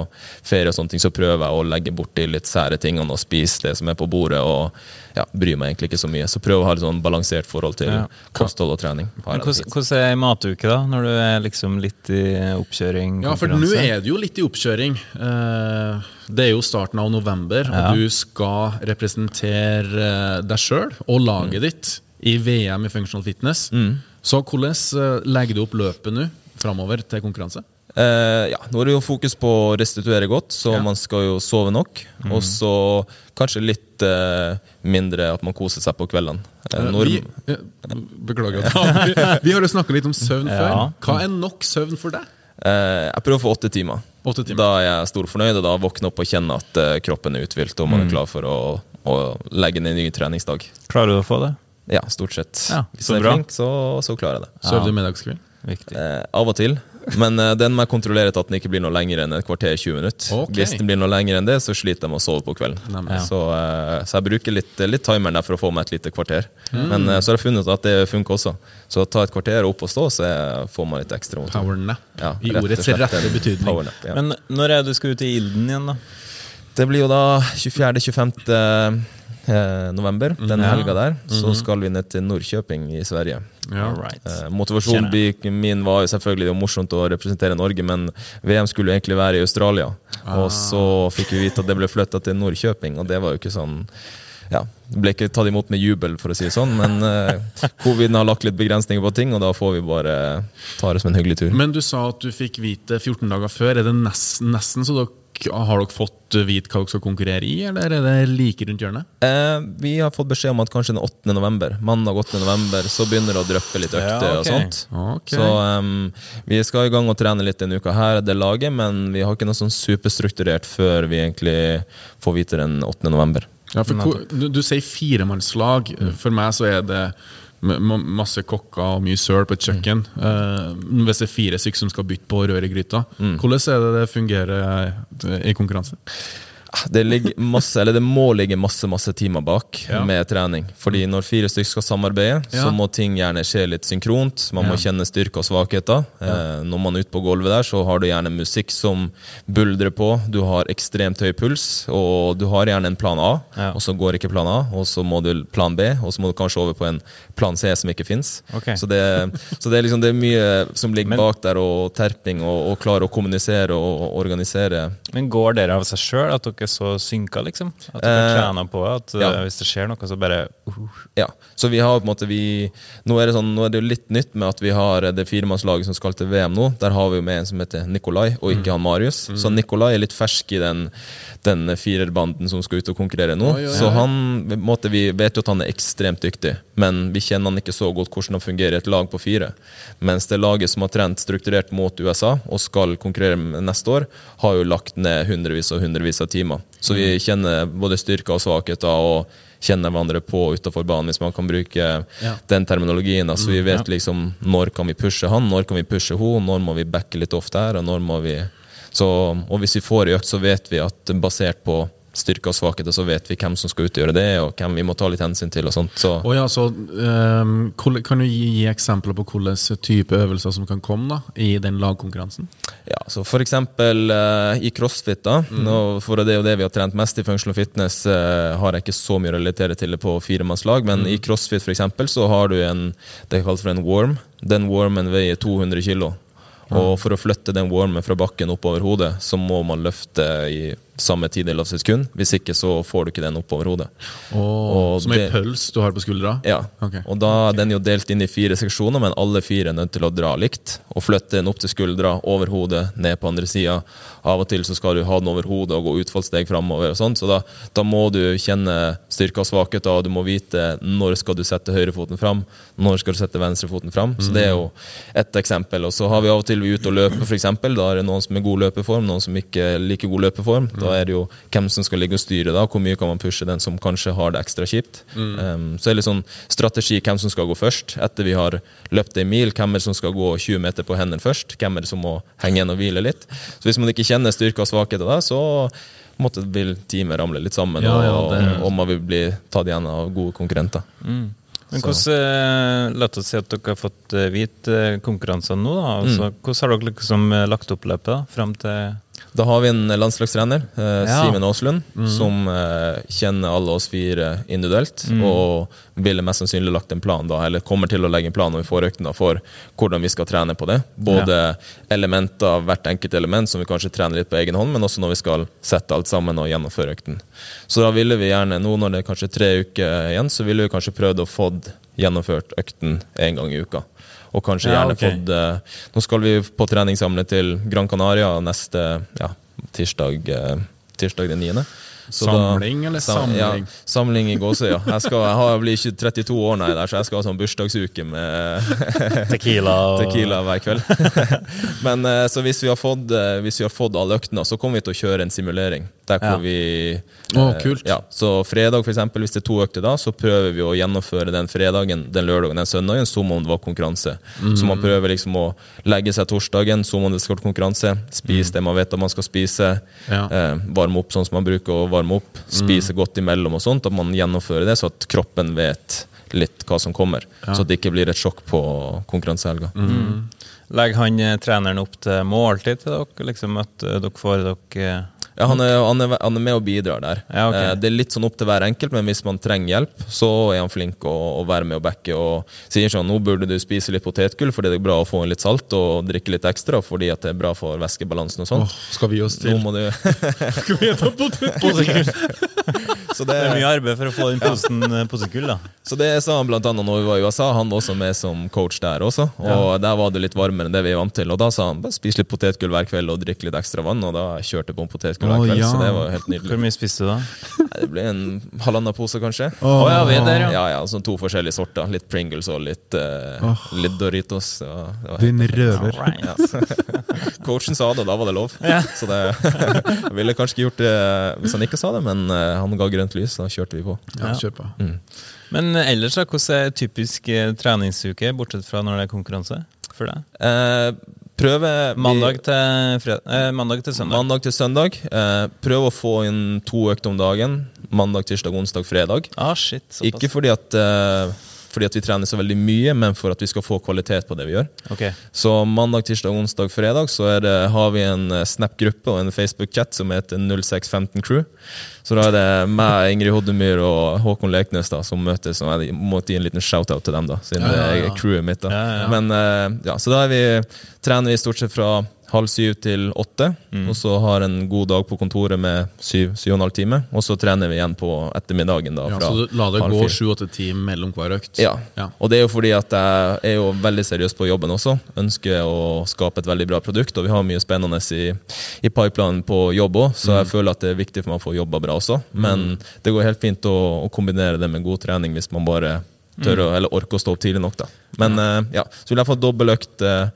ferie, og sånne ting, så prøver jeg å legge bort de litt sære tingene og spise det som er på bordet, og ja, bryr meg egentlig ikke så mye. Så prøver å ha et sånn balansert forhold til Ja. kosthold og trening. Hvordan, er hvordan ikke da, når du er liksom litt i oppkjøring? Ja, for nå er du jo litt i oppkjøring. Eh, Det er jo starten av november, Ja. og du skal representere eh, deg sjøl og laget ditt i VM i functional fitness. Så hvordan eh, legger du opp løpet nå framover til konkurranse? Eh, ja, nå er det jo fokus på å restituere godt, så Ja. man skal jo sove nok. Og så kanskje litt uh, mindre at man koser seg på kveldene. Uh, når, vi, beklager. vi, vi har jo snakka litt om søvn Ja. før. Hva er nok søvn for deg? eh, jeg prøver å få åtte timer. Åtte timer. Da er jeg storfornøyd, og da våkner opp og kjenner at kroppen er uthvilt og man er klar for å, å legge ned en ny treningsdag. Klarer du å få det? Ja, stort sett. Ja, Hvis så jeg er bra. flink, så, så klarer jeg det. Sover du middagskveld? Eh, av og til. Men uh, den må jeg kontrollere til at den ikke blir noe lenger enn et kvarter 20 minutter. Okay. Hvis den blir noe lenger enn det, så sliter jeg med å sove på kvelden. Nemlig. Så, uh, så jeg bruker litt, litt timeren der for å få meg et lite kvarter. Men uh, så har jeg funnet at det funker også. Så ta et kvarter opp og stå, så får man litt ekstra motor. Power nap. Ja, I ordets rette betydning. power nap, ja. Men når er det du skal ut i ilden igjen, da? Det blir jo da 24.-25. Eh, november, den Ja. helga der. Så skal vi ned til Nordkjøping i Sverige. Ja. Eh, motivasjonen min var jo selvfølgelig det var morsomt å representere Norge, men VM skulle jo egentlig være i Australia. Og så fikk vi vite at det ble flytta til Nordkjøping, og det var jo ikke sånn ja, det ble ikke tatt imot med jubel, for å si det sånn, men eh, covid har lagt litt begrensninger på ting, og da får vi bare ta det som en hyggelig tur. Men du sa at du fikk vite 14 dager før. Er det nesten, nesten så dere, har dere fått vite hva dere skal konkurrere i, eller er det like rundt hjørnet? Eh, vi har fått beskjed om at kanskje den 8. november, mandag 8. november, så begynner det å dryppe litt økter Ja, okay. og sånt. Okay. Så um, vi skal i gang og trene litt denne uka her, det laget, men vi har ikke noe sånn superstrukturert før vi egentlig får vite den 8. november. Ja, for du, du sier firemannslag. For meg så er det masse kokker og mye søl på et kjøkken. Eh, hvis det er fire stykker som skal bytte på rør i gryta. Hvordan er det det fungerer eh, i konkurranse? Det, masse, eller det må ligge masse masse timer bak Ja. med trening. Fordi når fire stykker skal samarbeide, Ja. så må ting gjerne skje litt synkront. Man må Ja. kjenne styrke og svakheter. Eh, når man er ute på gulvet der, så har du gjerne musikk som buldrer på. Du har ekstremt høy puls, og du har gjerne en plan A, og så går ikke plan A, og så må du plan B, og så må du kanskje over på en plan C som ikke fins. Okay. Så, det, så det, er liksom, det er mye som ligger Men- bak der, og terping, og, og klare å kommunisere og, og organisere. Men går dere av seg sjøl, dere er så synka, liksom? At dere Eh, trener på at ja. eh, hvis det skjer noe, så bare uh, Ja, så vi har på en måte vi, nå, er sånn, nå er det jo litt nytt med at vi har det firemannslaget som skal til VM nå. Der har vi jo med en som heter Nikolai, og ikke han Marius. Så Nikolai er litt fersk i den, den firerbanden som skal ut og konkurrere nå. Oi, oi, Så han, måte, vi vet jo at han er ekstremt dyktig, men vi kjenner han ikke så godt hvordan han fungerer i et lag på fire. Mens det laget som har trent strukturert mot USA og skal konkurrere neste år, har jo lagt ned hundrevis og hundrevis av timer. Så vi kjenner både styrker og svakheter og kjenner hverandre på utafor banen, hvis man kan bruke Ja. den terminologien. Altså Vi vet liksom når kan vi pushe han, når kan vi pushe hun, når må vi backe litt off der, og når må vi så, Og hvis vi får i økt, så vet vi at basert på styrker og svakheter, så vet vi hvem som skal utgjøre det, og hvem vi må ta litt hensyn til og sånt. Så Å ja, så, um, kan du gi, gi eksempler på hvilke type øvelser som kan komme da, i den lagkonkurransen? Ja, så for eksempel uh, i crossfit, da. Nå, for det er jo det vi har trent mest i functional fitness, uh, har jeg ikke så mye å relatere til det på firemannslag, men i crossfit for eksempel, så har du en det kalles for en worm. Den wormen veier 200 kilo. Og for å flytte den warmen fra bakken oppover hodet, så må man løfte i samme tidel av sekund. Hvis ikke så får du ikke den oppover hodet. Og som ei pøls du har på skuldra? Ja, Okay. og da er den jo delt inn i fire seksjoner, men alle fire er nødt til å dra likt. Og flytte den opp til skuldra, over hodet, ned på andre sida. Av og til så skal du ha den over hodet og gå utfallssteg framover. og sånt, Så da, da må du kjenne styrker og svakheter, og du må vite når skal du sette høyrefoten fram, når skal du sette venstrefoten fram. Så det er jo ett eksempel. Og så har vi av og til vi er ute og løper, f.eks. Da er det noen som er god løpeform, noen som ikke er like god løpeform. Da er det jo hvem som skal ligge og styre, da. Hvor mye kan man pushe den som kanskje har det ekstra kjipt. Um, så er det litt sånn strategi hvem som skal gå først. Etter vi har løpt en mil, hvem er det som skal gå 20 meter på hendene først? Hvem er det som må henge igjen og hvile litt? Så hvis man ikke kjenner styrker og svakheter da, så måtte vil teamet ramle litt sammen, Ja, ja, og, og man vil bli tatt igjen av gode konkurrenter. Men hvordan, eh, La oss si at dere har fått hvite vite eh, nå. da, altså, Hvordan har dere liksom eh, lagt opp løpet da, fram til Da har vi en landslagstrener, eh, Ja. Simen Aaslund, som eh, kjenner alle oss fire individuelt. Og ville mest sannsynlig lagt en plan, da, eller kommer til å legge en plan når vi får økten da, for hvordan vi skal trene på det. Både elementer av hvert enkelt element som vi kanskje trener litt på egen hånd, men også når vi skal sette alt sammen og gjennomføre økten. Så da ville vi gjerne, nå når det er kanskje tre uker igjen, så ville vi kanskje prøvd å få gjennomført økten én gang i uka. Og kanskje Ja, gjerne okay. fått eh, Nå skal vi på trening samle til Gran Canaria neste ja, tirsdag, eh, tirsdag den 9. Så da- Samling eller samling? Ja, samling i gåsøya. Jeg, skal, jeg har, blir ikke 32 år nei, der, så jeg skal ha sånn bursdagsuke med Tequila og Tequila hver kveld. Men eh, så hvis vi har fått, hvis vi har fått alle øktene, så kommer vi til å kjøre en simulering. Der hvor Ja. vi eh, kult. Ja, så fredag, for eksempel, hvis det er to økter da, så prøver vi å gjennomføre den fredagen, den lørdagen, den søndagen som om det var konkurranse. Så man prøver liksom å legge seg torsdagen som om det skal være konkurranse. Spise det man vet at man skal spise. Ja. Eh, varme opp sånn som man bruker å varme opp. Spise godt imellom og sånt. At man gjennomfører det, så at kroppen vet litt hva som kommer. Så det ikke blir et sjokk på konkurransehelga. Legger han eh, treneren opp til måltid til dere? Liksom at eh, dere får dere Ja, han er, han, er, han er med og bidrar der. Ja, okay. Eh, Det er litt sånn opp til hver enkelt, men hvis man trenger hjelp, så er han flink å, å være med og backe. Og sier sånn nå burde du spise litt potetgull fordi det er bra å få inn litt salt, og drikke litt ekstra fordi at det er bra for væskebalansen og sånn. Skal vi oss Nå til må du Skal vi ta potetgull? Så Det er det, mye arbeid for å få inn posen ja. potetgull, da. så det sa han blant annet når vi var i USA. Han var også med som coach der også, og der var det litt varmere enn det vi er vant til. Og da sa han bare spis litt potetgull hver kveld og drikk litt ekstra vann, og da kjørte jeg på en potetgull hver Å, kveld, ja. så det var helt nydelig. Hvor mye spiste du da? Nei, Det ble en halvannen pose, kanskje. Oh, ja, vi er der, ja. Ja, ja, sånn to forskjellige sorter. Litt Pringles og litt, eh, litt Doritos. Ja, det var Din røver. Coachen sa det, og da var det lov. Så det, jeg ville kanskje ikke gjort det hvis han ikke sa det, men eh, han ga grønt lys, da kjørte vi på. Ja, kjør på. Men eh, ellers, da, hvordan er typisk treningsuke, bortsett fra når det er konkurranse? For deg? Eh, prøve Mandag til, fred eh, mandag til søndag. Mandag til søndag. Eh, prøv å få inn to økter om dagen. Mandag, tirsdag, onsdag, fredag. Ah, shit, såpass. Ikke fordi at, eh, fordi at vi trener så veldig mye, men for at vi skal få kvalitet på det vi gjør. Okay. Så mandag, tirsdag, onsdag, fredag så det, har vi en eh, Snap-gruppe og en Facebook-chat som heter 0615 Crew. Så da er det meg, Ingrid Hoddemyr og Håkon Leknes da, som møtes. Og jeg måtte gi en liten shout-out til dem, da, siden Ja, ja, det er crewet mitt. da. Ja, ja. Men eh, ja, Så da vi, trener vi stort sett fra halv syv til åtte. Mm. Og så har en god dag på kontoret med syv, syv og en halv time. Og så trener vi igjen på ettermiddagen. da, Ja, så la det gå sju-åtte timer mellom hver økt? Ja. Ja. og det er jo fordi at jeg er jo veldig seriøs på jobben også. Ønsker å skape et veldig bra produkt, og vi har mye spennende i, i pipelinen på jobb òg, så Mm. jeg føler at det er viktig for meg å få jobba bra også. Men det går helt fint å, å kombinere det med god trening hvis man bare tør å, eller orker å stå opp tidlig nok. da. Men eh, ja, så vil jeg få dobbeltøkt eh,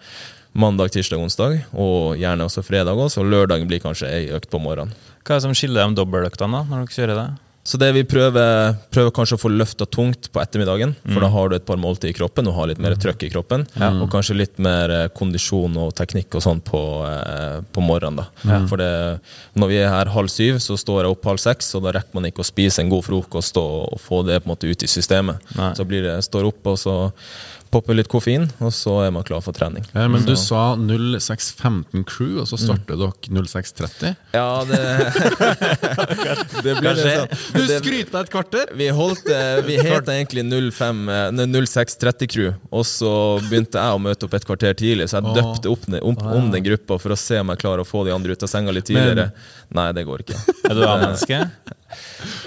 mandag, tirsdag, onsdag, og gjerne også fredag også, og lørdagen blir kanskje ei økt på morgenen. Hva er det som skiller de dobbeltøktene da, når dere kjører det? Så det vi prøver, prøver kanskje å få løfta tungt på ettermiddagen, for da har du et par måltid i kroppen og har litt mer trøkk i kroppen. Og kanskje litt mer eh, kondisjon og teknikk og sånn på, eh, på morgenen. da. For det, når vi er her halv syv, så står jeg opp halv seks, og da rekker man ikke å spise en god frokost og, og få det på en måte ut i systemet. Nei. Så blir det, står opp, og så popper litt koffein, og så er man klar for trening. Ja, men du sa 0615 Crew, og så starter dere 0630? Ja, det Det blir Kanskje- sånn Du skryter deg et kvarter! Vi holdt eh, Vi het egentlig 05, eh, 0630 Crew, og så begynte jeg å møte opp et kvarter tidlig, så jeg Åh. døpte opp, den- om, om den gruppa for å se om jeg klarer å få de andre ut av senga litt tidligere. Nei, det går ikke. Er du A-menneske?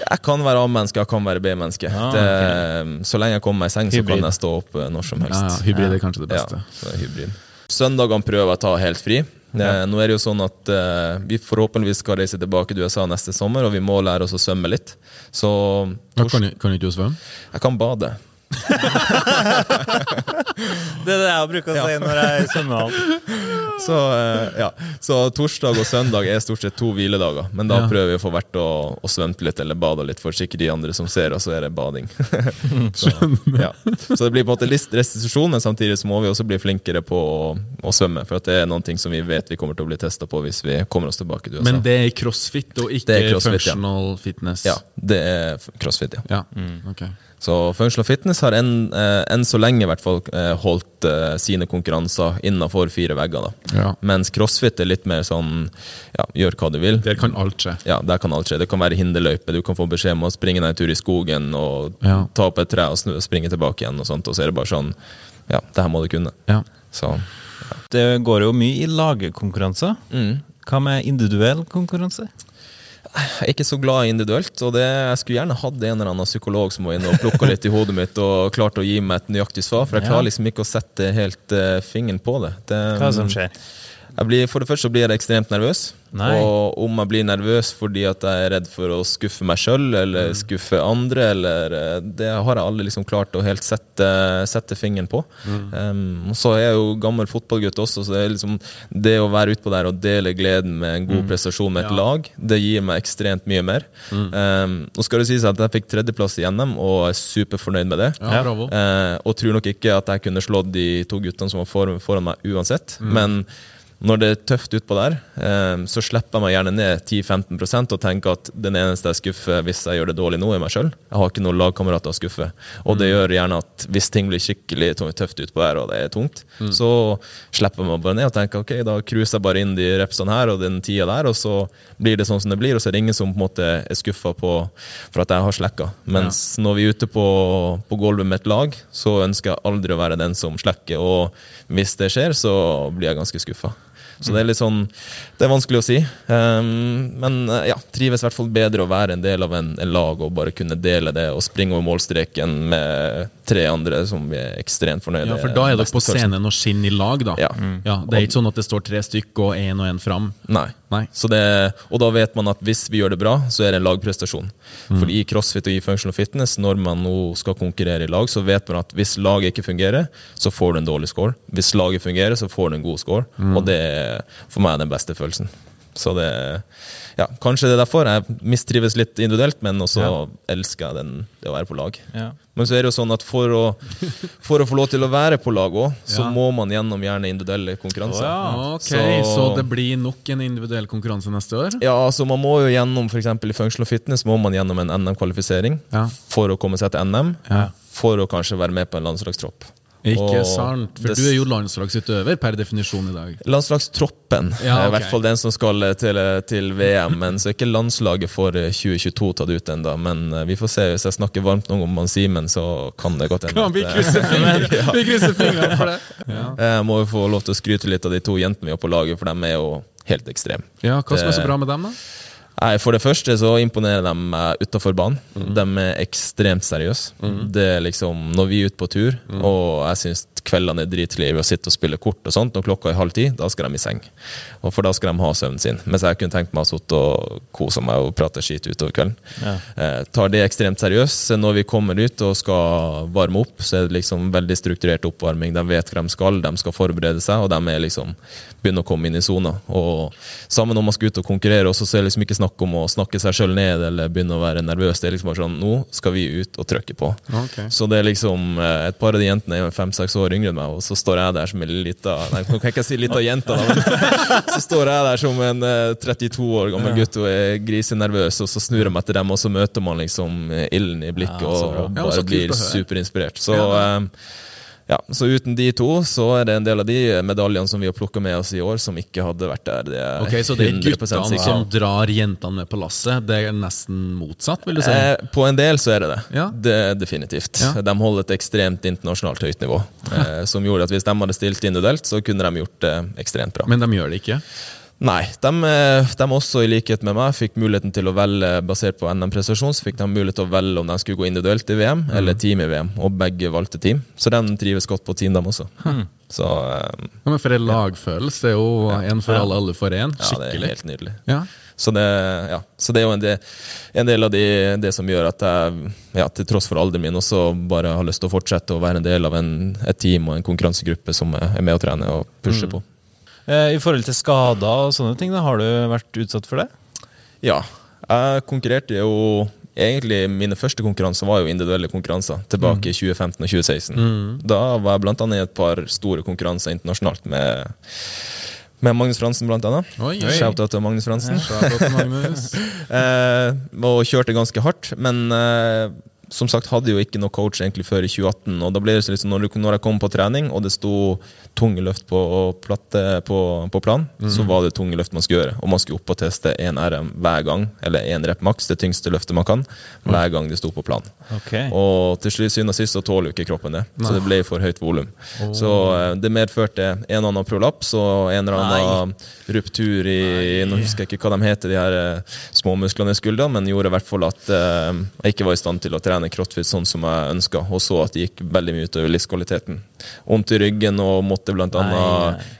Jeg kan være A-menneske, jeg kan være B-menneske. Ah, okay. Så lenge jeg kommer meg i seng, så kan jeg stå opp eh, når som helst. Ja, ja, hybrid er kanskje det beste. Ja, det. Søndagene prøver jeg å ta helt fri. Ja. Nå er det jo sånn at uh, vi forhåpentligvis skal reise tilbake til USA neste sommer, og vi må lære oss å svømme litt. Så kan, du- kan ikke du svømme? jeg kan bade. Det er det jeg bruker å si når jeg er i svømmehallen. Så, eh, ja. så torsdag og søndag er stort sett to hviledager. Men da Ja. prøver vi å få vært og, og svømt litt eller bada litt, for sikkert de andre som ser oss, så er det bading. så, ja. så det blir på en måte litt restitusjon, men samtidig så må vi også bli flinkere på å, å svømme. For at det er noen ting som vi vet vi kommer til å bli testa på hvis vi kommer oss tilbake til USA. Men det er crossfit og ikke er crossfit, ja. functional fitness? Ja, det er crossfit, ja. Ja, ok. Så Functional Fitness har enn eh, enn så lenge i hvert fall eh, holdt eh, sine konkurranser innenfor fire vegger. da. Ja. Mens CrossFit er litt mer sånn ja, gjør hva du vil. Der kan alt skje. Ja, der kan alt skje. Det kan være hinderløype. Du kan få beskjed om å springe deg en tur i skogen og Ja. ta opp et tre og snu, springe tilbake igjen. Og sånt, og så er det bare sånn Ja, det her må du kunne. Ja. Så Det går jo mye i lagkonkurranser. mm. Hva med individuell konkurranse? Jeg er ikke så glad individuelt, og det, jeg skulle gjerne hatt en eller annen psykolog som var inne og plukka litt i hodet mitt og klarte å gi meg et nøyaktig svar, for jeg klarer liksom ikke å sette helt uh, fingeren på det. det Hva som skjer? Jeg blir, for det første så blir jeg ekstremt nervøs. Nei. Og om jeg blir nervøs fordi at jeg er redd for å skuffe meg sjøl eller skuffe andre, eller eh, Det har jeg aldri liksom klart å helt sette, sette fingeren på. Um, så er jeg jo gammel fotballgutt også, så det liksom det å være utpå der og dele gleden med en god prestasjon med et lag, det gir meg ekstremt mye mer. Um, nå skal det sies at jeg fikk tredjeplass i NM og er superfornøyd med det. Ja, bravo. Eh, og tror nok ikke at jeg kunne slått de to guttene som var foran meg uansett. Men når det er tøft utpå der, eh, så slipper jeg meg gjerne ned 10-15% og tenker at den eneste jeg skuffer hvis jeg gjør det dårlig nå, er meg sjøl. Jeg har ikke noen lagkamerater å skuffe. Og det gjør gjerne at hvis ting blir skikkelig tøft utpå der, og det er tungt, så slipper jeg meg bare ned og tenker ok, da cruiser jeg bare inn de repsene her og den tida der, og så blir det sånn som det blir, og så er det ingen som på en måte er skuffa for at jeg har slekka. Mens når vi er ute på, på gulvet med et lag, så ønsker jeg aldri å være den som slekker, og hvis det skjer, så blir jeg ganske skuffa. Så det er litt sånn Det er vanskelig å si. Um, men uh, ja, trives i hvert fall bedre å være en del av en, en lag og bare kunne dele det og springe over målstreken med tre andre som vi er ekstremt fornøyde Ja, for da er dere på scenen og skinner i lag, da. Ja. Ja, det er ikke sånn at det står tre stykk og én og én fram. Nei. Det, og da vet man at hvis vi gjør det bra, så er det en lagprestasjon. Mm. For i crossfit og i functional fitness, når man nå skal konkurrere i lag, så vet man at hvis laget ikke fungerer, så får du en dårlig score. Hvis laget fungerer, så får du en god score. Mm. Og det er for meg den beste følelsen. Så det ja, Kanskje det er derfor jeg mistrives litt individuelt, men også Ja. elsker jeg den, det å være på lag. Ja. Men så er det jo sånn at for å, for å få lov til å være på lag òg, så Ja. må man gjennom gjerne individuelle konkurranser. Oh, ja. Ok, så... Så- det blir nok en individuell konkurranse neste år? Ja, altså man må jo gjennom for eksempel i functional fitness må man gjennom en NM-kvalifisering Ja. for å komme seg til NM, Ja. for å kanskje være med på en landslagstropp. Ikke sant? For du er jo landslagsutøver per definisjon i dag. Landslagstroppen Ja, er i hvert fall den som skal til, til VM, men så er ikke landslaget for eh, 2022 tatt ut ennå. Men eh, vi får se. Hvis jeg snakker varmt noe om Simen, så kan det godt hende. Eh, Vi krysser fingrene for det? Ja. Jeg må jo få lov til å skryte litt av de to jentene vi har på laget, for de er jo helt ekstreme. ja, Hva som er så bra med dem, da? Nei, For det første så imponerer de meg utafor banen. De er ekstremt seriøse. Det er liksom, Når vi er ute på tur, og jeg syns kveldene er ved å sitte og spille kort og sånt, og klokka er halv ti, da skal de i seng. Og For da skal de ha søvnen sin. Mens jeg kunne tenkt meg å sitte og kose meg og prate skit utover kvelden. Ja. Eh, tar det ekstremt seriøst. Når vi kommer ut og skal varme opp, så er det liksom veldig strukturert oppvarming. De vet hva de skal, de skal forberede seg, og de er liksom begynner å komme inn i sona. Og sammen når man skal ut og konkurrere, også, så er det liksom ikke snakk om å snakke seg sjøl ned eller begynne å være nervøs. Det er liksom bare sånn Nå skal vi ut og trykke på. Okay. Så det er liksom eh, Et par av de jentene er fem-seks år yngre enn meg, og så står jeg der som en lita Nei, nå kan jeg ikke si lita jente, så står jeg der som en eh, 32 år gammel gutt og er grisenervøs, og så snur jeg meg til dem, og så møter man liksom eh, ilden i blikket og bare blir superinspirert. Så Ja, så uten de to, så er det en del av de medaljene som vi har plukka med oss i år, som ikke hadde vært der. Det er Ok, Så det er guttene som drar jentene med på lasset? Det er nesten motsatt, vil du si? Eh, på en del så er det det. Ja. Det definitivt. Ja. De holder et ekstremt internasjonalt høyt nivå. Eh, som gjorde at hvis de hadde stilt individuelt, så kunne de gjort det ekstremt bra. Men de gjør det ikke? Nei, de, eh, de også, i likhet med meg, fikk muligheten til å velge basert på NM-prestasjon. Så fikk de mulighet til å velge om de skulle gå individuelt i VM eller team i VM, og begge valgte team. Så de trives godt på team, de også. Så um, Ja, men For en lagfølelse. Det er jo en for alle, alle for én. Skikkelig. ja, det er helt nydelig. Ja. Så det, ja. så det er jo en del, en del av de, det som gjør at jeg, ja, til tross for alderen min, også bare har lyst til å fortsette å være en del av en, et team og en konkurransegruppe som er med å trene og pushe på. Eh, I forhold til skader og sånne ting, da, har du vært utsatt for det? Ja, jeg konkurrerte jo Egentlig mine første konkurranser var jo individuelle konkurranser tilbake i 2015 og 2016. Da var jeg annet i et par store konkurranser internasjonalt med, med Magnus Fransen, blant annet. Shout-out til Magnus Fransen. Shout-out til Magnus. Eh, og kjørte ganske hardt, men eh, som sagt hadde jo ikke noe coach egentlig før i 2018. og da ble det så liksom, når, når jeg kom på trening og det sto tunge løft på, platte, på, på plan, så var det tunge løft man skulle gjøre. Og man skulle opp og teste én RM hver gang, eller én rep maks, det tyngste løftet man kan, hver gang det sto på plan. Okay. Og til slutt syvende og sist så tåler jo ikke kroppen det, så det ble for høyt volum. Så eh, det medførte en eller annen prolaps og en eller annen ruptur i Nå husker jeg ikke hva de heter, de her eh, småmusklene i skuldrene, men gjorde i hvert fall at eh, jeg ikke var i stand til å trene crossfit sånn som jeg ønska, og så at det gikk veldig mye utover livskvaliteten. Vondt i ryggen og måtte bl.a.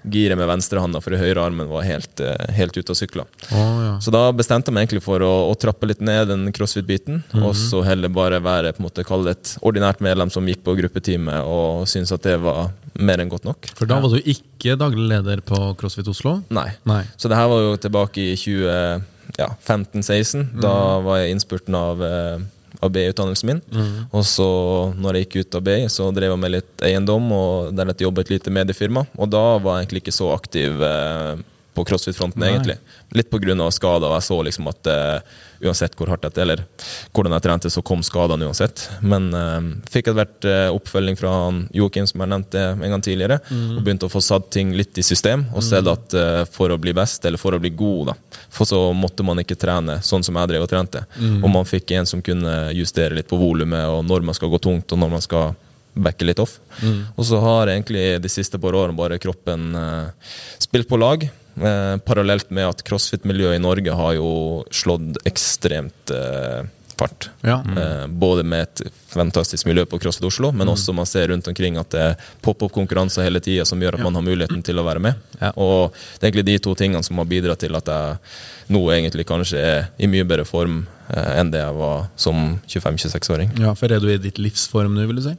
Gire med venstrehanda, for høyre armen var helt, eh, helt ute av sykla. Oh, ja. Så da bestemte jeg meg egentlig for å, å trappe litt ned den crossfit-biten, og så heller bare være på en måte kalle det et ordinært medlem som gikk på gruppetime og syntes at det var mer enn godt nok. For da var du ikke daglig leder på CrossFit Oslo? Nei. Nei. Så det her var jo tilbake i 2015-16. Da var jeg innspurten av, eh, av BI-utdannelsen min. Og så, når jeg gikk ut av BI, så drev jeg med litt eiendom, og deretter jobbet et lite mediefirma. Og da var jeg egentlig ikke så aktiv eh, på crossfit-fronten, egentlig. Litt pga. skader, jeg så liksom at eh, uansett hvor hardt jeg eller hvordan jeg trente, så kom skadene uansett. Men eh, fikk etter hvert eh, oppfølging fra Joakim, som jeg nevnte en gang tidligere, og begynte å få satt ting litt i system, og sett at eh, for å bli best, eller for å bli god, da, for så måtte man ikke trene sånn som jeg drev og trente. Og man fikk en som kunne justere litt på volumet, og når man skal gå tungt, og når man skal backe litt off. Og så har egentlig de siste par årene bare kroppen eh, spilt på lag. Eh, parallelt med at crossfit-miljøet i Norge har jo slått ekstremt eh, fart. Ja. Eh, både med et fantastisk miljø på CrossFit Oslo, men også man ser rundt omkring at det er pop-opp-konkurranser hele tida som gjør at man har muligheten til å være med. Ja. Og det er egentlig de to tingene som har bidratt til at jeg nå egentlig kanskje er i mye bedre form eh, enn det jeg var som 25-26-åring. ja, for er du i ditt livsform nå, vil du si?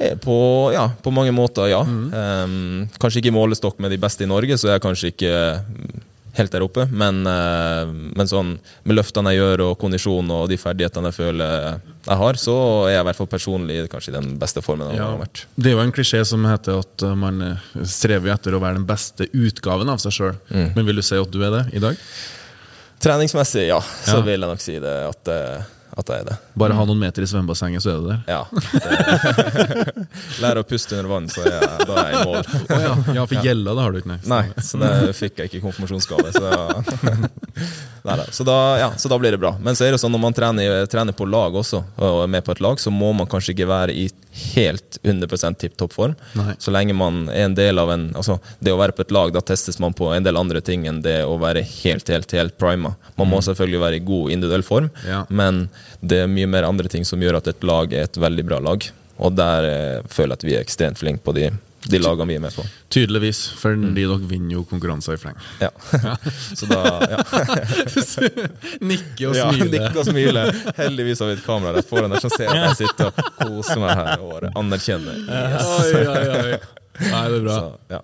Eh, På, ja, på mange måter, ja. Em, kanskje ikke i målestokk med de beste i Norge, så er jeg kanskje ikke mm, helt der oppe. Men, uh, men sånn, med løftene jeg gjør, og kondisjonen og de ferdighetene jeg føler jeg har, så er jeg i hvert fall personlig kanskje i den beste formen jeg Ja. Det er jo en klisjé som heter at uh, man uh, strever etter å være den beste utgaven av seg sjøl. Men vil du si at du er det i dag? Treningsmessig, ja, så Ja. vil jeg nok si det at, eh, at jeg er det. Bare ha noen meter i svømmebassenget, så er du der. Ja. Det, lære å puste under vann, så er jeg, da er jeg i mål. Oh, ja. ja, for gjelda det har du ikke, nei. Nei, så det fikk jeg ikke i konfirmasjonsgave. Så, Neida, så, da, ja, så da blir det bra. Men så er det sånn når man trener, trener på lag også, og er med på et lag, så må man kanskje ikke være i helt 100 tipp topp form. Nei. Så lenge man er en del av en altså Det å være på et lag, da testes man på en del andre ting enn det å være helt, helt, helt prima. Man må selvfølgelig være i god individuell form, Ja. men det er mye mer andre ting som gjør at et lag er et veldig bra lag. Og der eh, føler jeg at vi er ekstremt flinke på de, de lagene vi er med på. Tydeligvis, for de dere vinner jo konkurranser i fleng. Ja. Så da ja. Nikke og Ja, smile. nikke og smile. Heldigvis har vi et kamera rett foran der som ser at jeg sitter og koser meg her og anerkjenner. Yes. Oi, oi, oi. Nei, det er bra. Så, ja.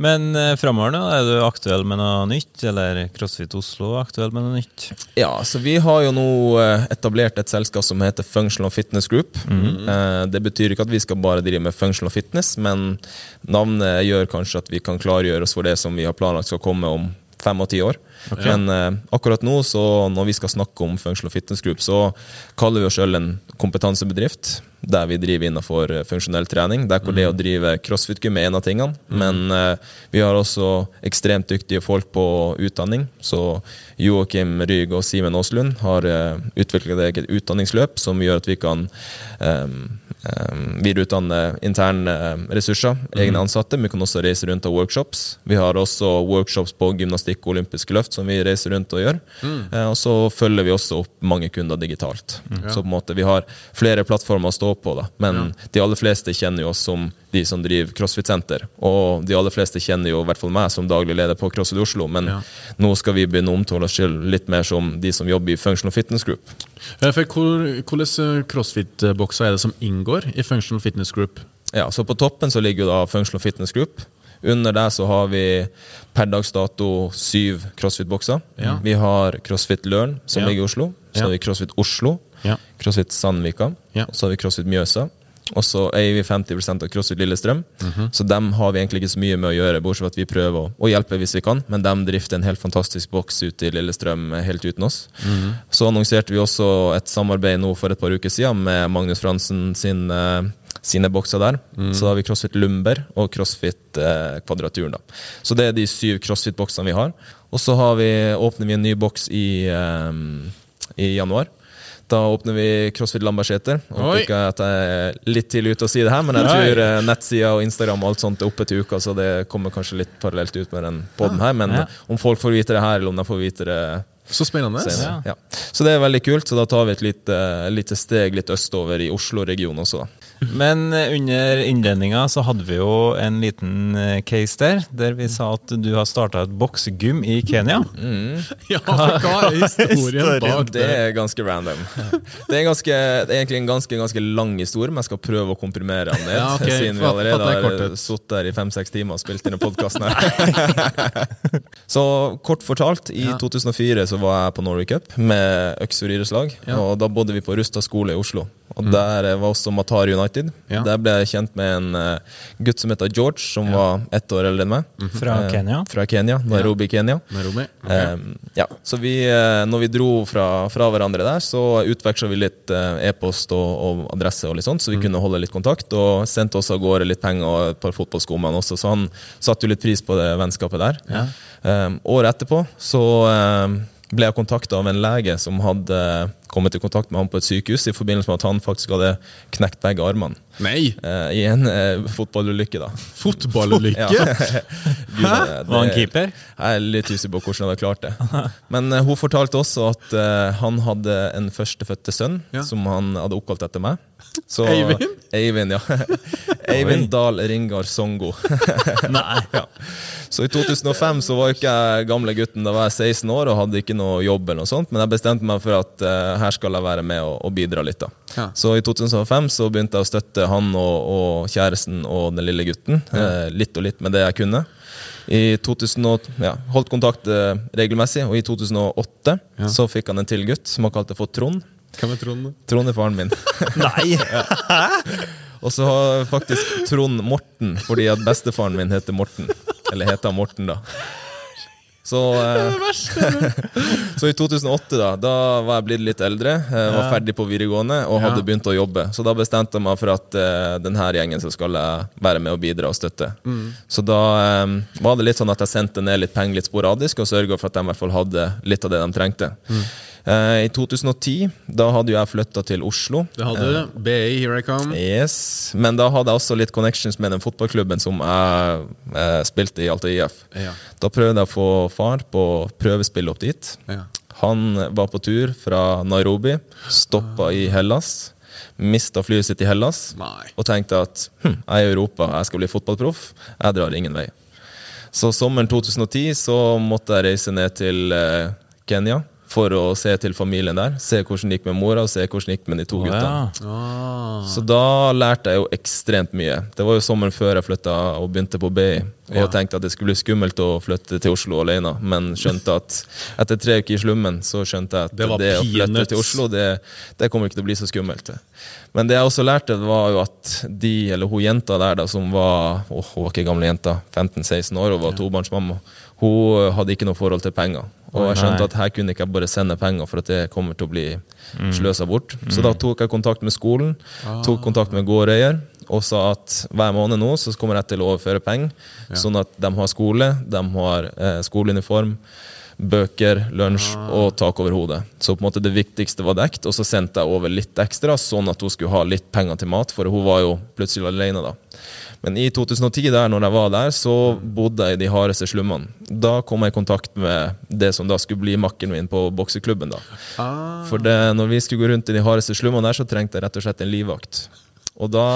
Men eh, framover er du aktuell med noe nytt? Eller CrossFit Oslo aktuell med noe nytt? ja, så vi har jo nå eh, etablert et selskap som heter Functional Fitness Group. Eh, Det betyr ikke at vi skal bare drive med functional fitness, men navnet gjør kanskje at vi kan klargjøre oss for det som vi har planlagt skal komme om fem og ti år. Men uh, akkurat nå, så når vi skal snakke om Functional Fitness Group, så kaller vi oss selv en kompetansebedrift der vi driver innenfor eh, funksjonell trening. Der hvor det å drive crossfit-gym er en av tingene. Men uh, vi har også ekstremt dyktige folk på utdanning. Så Joakim Ryg og Simen Aaslund har uh, utviklet et eget utdanningsløp som gjør at vi kan em, videreutdanne interne ressurser, egne ansatte. Vi kan også reise rundt og workshops. Vi har også workshops på gymnastikk og olympiske løft som vi reiser rundt og gjør. Eh, og så følger vi også opp mange kunder digitalt. Så på en måte vi har flere plattformer å stå på, da. men de aller fleste kjenner jo oss som de som driver CrossFit-senter. Og de aller fleste kjenner jo i hvert fall meg som daglig leder på CrossFit Oslo, men Ja. nå skal vi begynne å omtale oss selv litt mer som de som jobber i Functional Fitness Group. Ja, hvor, Hvilke crossfit-bokser er det som inngår i Functional Fitness Group? Ja, så På toppen så ligger jo da Functional Fitness Group. Under der så har vi per dags dato syv CrossFit-bokser. Ja. Vi har CrossFit Learn, som ligger i Oslo. Så har vi CrossFit Oslo, Ja. CrossFit Sandvika, Ja. og så har vi CrossFit Mjøsa. Og så eier vi 50% av CrossFit Lillestrøm. Så dem har vi egentlig ikke så mye med å gjøre, bortsett fra at vi prøver å, å hjelpe hvis vi kan. Men dem drifter en helt fantastisk boks ute i Lillestrøm eh, helt uten oss. Så annonserte vi også et samarbeid nå for et par uker siden med Magnus Fransen sin, uh, sine bokser der. Så da har vi CrossFit Lumber og CrossFit eh, Kvadraturen. da. Så det er de syv CrossFit-boksene vi har. Og så har vi, åpner vi en ny boks i, eh, i januar. Da åpner vi CrossFit Lambertseter. Håper ikke at jeg er litt tidlig ute å si det her, men jeg tror eh, nettsida og Instagram og alt sånt er oppe til uka, så det kommer kanskje litt parallelt ut med den podden her. Men Ja. om folk får vite det her, eller om de får vite det Så spennende. Ja. Så det er veldig kult, så da tar vi et lite, lite steg litt østover i Oslo-regionen også, da. Men eh, under innledninga så hadde vi jo en liten eh, case der, der vi sa at du har starta et boksegym i Kenya. Ja, for hva er historien bak Det det? er ganske random. Det er, ganske, det er egentlig en ganske ganske lang historie, men jeg skal prøve å komprimere den ned. Ja, okay. Siden vi allerede har sittet der i fem-seks timer og spilt inn podkasten her. Så kort fortalt, i 2004 så var jeg på Norway Cup med øks- og idrettslag. Ja. Mm. Og da bodde vi på Rusta skole i Oslo. Og der var også Matar United. Ja. Der ble jeg kjent med en uh, gutt som heter George, som var ett år eldre enn meg. Fra Eh, Kenya? Fra Kenya, Nairobi, Kenya. Nairobi? Okay. Um, ja, så vi, eh, når vi dro fra, fra hverandre der, så utveksla vi litt eh, e-post og, og adresse, og litt sånt, så vi kunne holde litt kontakt. Og sendte også av gårde litt penger og et par fotballsko med han også, så han satte jo litt pris på det vennskapet der. Ja. Um, året etterpå så um, ble jeg kontakta av en lege som hadde kommet i kontakt med han på et sykehus i forbindelse med at han faktisk hadde knekt begge armene Nei! eh, i en eh, fotballulykke. da. Fotballulykke? Gud, det- Var han keeper? jeg er litt usikker på hvordan han hadde klart det. Men eh, hun fortalte også at eh, han hadde en førstefødte sønn Ja. som han hadde oppkalt etter meg. Så, Eivind? Eivind, ja. Eivind Dahl Ringar Songo. Nei. ja. Så i 2005 så var ikke jeg gamle gutten, da var jeg 16 år og hadde ikke noe jobb, eller noe sånt, men jeg bestemte meg for at eh, her skal jeg være med og, og bidra litt. da. Ja. Så i 2005 så begynte jeg å støtte han og, og kjæresten og den lille gutten. Eh, litt og litt med det jeg kunne. I 2000, og- ja, holdt kontakt eh, regelmessig, og i 2008 Ja. så fikk han en til gutt som han kalte for Trond. Hvem er Trond? Trond er faren min. Nei! Og så har faktisk Trond Morten, fordi at bestefaren min heter Morten. Eller heter Morten, da. Så, eh, så i 2008, da Da var jeg blitt litt eldre, eh, var ferdig på videregående og hadde begynt å jobbe. Så da bestemte jeg meg for at eh, denne gjengen så skal jeg være med og bidra og støtte. Så da var det litt sånn at jeg sendte ned litt penger litt sporadisk og sørga for at de i hvert fall hadde litt av det de trengte. Eh, I 2010 da hadde jeg flytta til Oslo. Det hadde du. BI, here I come. Yes, Men da hadde jeg også litt connections med den fotballklubben som jeg eh, spilte i Alta IF. Ja. Da prøvde jeg å få far på prøvespill opp dit. Ja. Han var på tur fra Nairobi, stoppa i Hellas, mista flyet sitt i Hellas Nei. og tenkte at hm, jeg er i Europa, jeg skal bli fotballproff, jeg drar ingen vei. Så sommeren 2010 så måtte jeg reise ned til eh, Kenya for å se til familien der. Se hvordan det gikk med mora, og se hvordan det gikk med de to gutta. ja. Ah. Så da lærte jeg jo ekstremt mye. Det var jo sommeren før jeg flytta og begynte på BI. Og Ja. tenkte at det skulle bli skummelt å flytte til Oslo alene, men skjønte at etter tre uker i slummen så skjønte jeg at Det det, å flytte til Oslo, det, det kommer ikke til å bli så skummelt. Men det jeg også lærte, var jo at de, eller hun jenta der da, som var åh, hun var ikke gamle jenta, 15-16 år, og var tobarnsmamma, hun hadde ikke noe forhold til penger. Og jeg skjønte at her kunne ikke jeg bare sende penger, for at det kommer til å bli sløsa bort. Så da tok jeg kontakt med skolen, tok kontakt med gårdeier og sa at hver måned nå så kommer jeg til å overføre penger, sånn at de har skole, de har eh, skoleuniform, bøker, lunsj og tak over hodet. Så på en måte det viktigste var dekt, og så sendte jeg over litt ekstra, sånn at hun skulle ha litt penger til mat, for hun var jo plutselig alene da. Men i 2010, der når jeg var der, så bodde jeg i de hardeste slummene. Da kom jeg i kontakt med det som da skulle bli makkeren min på bokseklubben. da. Ah. For det, når vi skulle gå rundt i de hardeste slummene der, så trengte jeg rett og slett en livvakt. Og da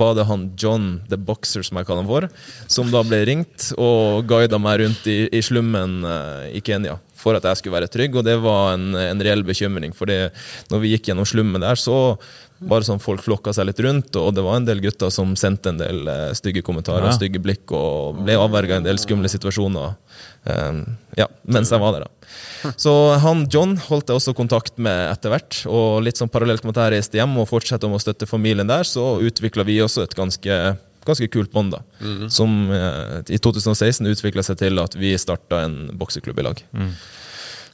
var det han John the Boxer, som jeg kaller han for, som da ble ringt og guida meg rundt i, i slummen eh, i Kenya for at jeg skulle være trygg, og det var en, en reell bekymring. For når vi gikk gjennom slummen der, så var det sånn folk flokka seg litt rundt, og det var en del gutter som sendte en del eh, stygge kommentarer Ja. stygge blikk, og ble avverga en del skumle situasjoner ja, mens jeg var der. da. Så han John holdt jeg også kontakt med etter hvert, og litt sånn parallelt med at jeg reiste hjem og fortsatte om å støtte familien der, så utvikla vi også et ganske ganske kult bånd, da. Som eh, i 2016 utvikla seg til at vi starta en bokseklubb i lag.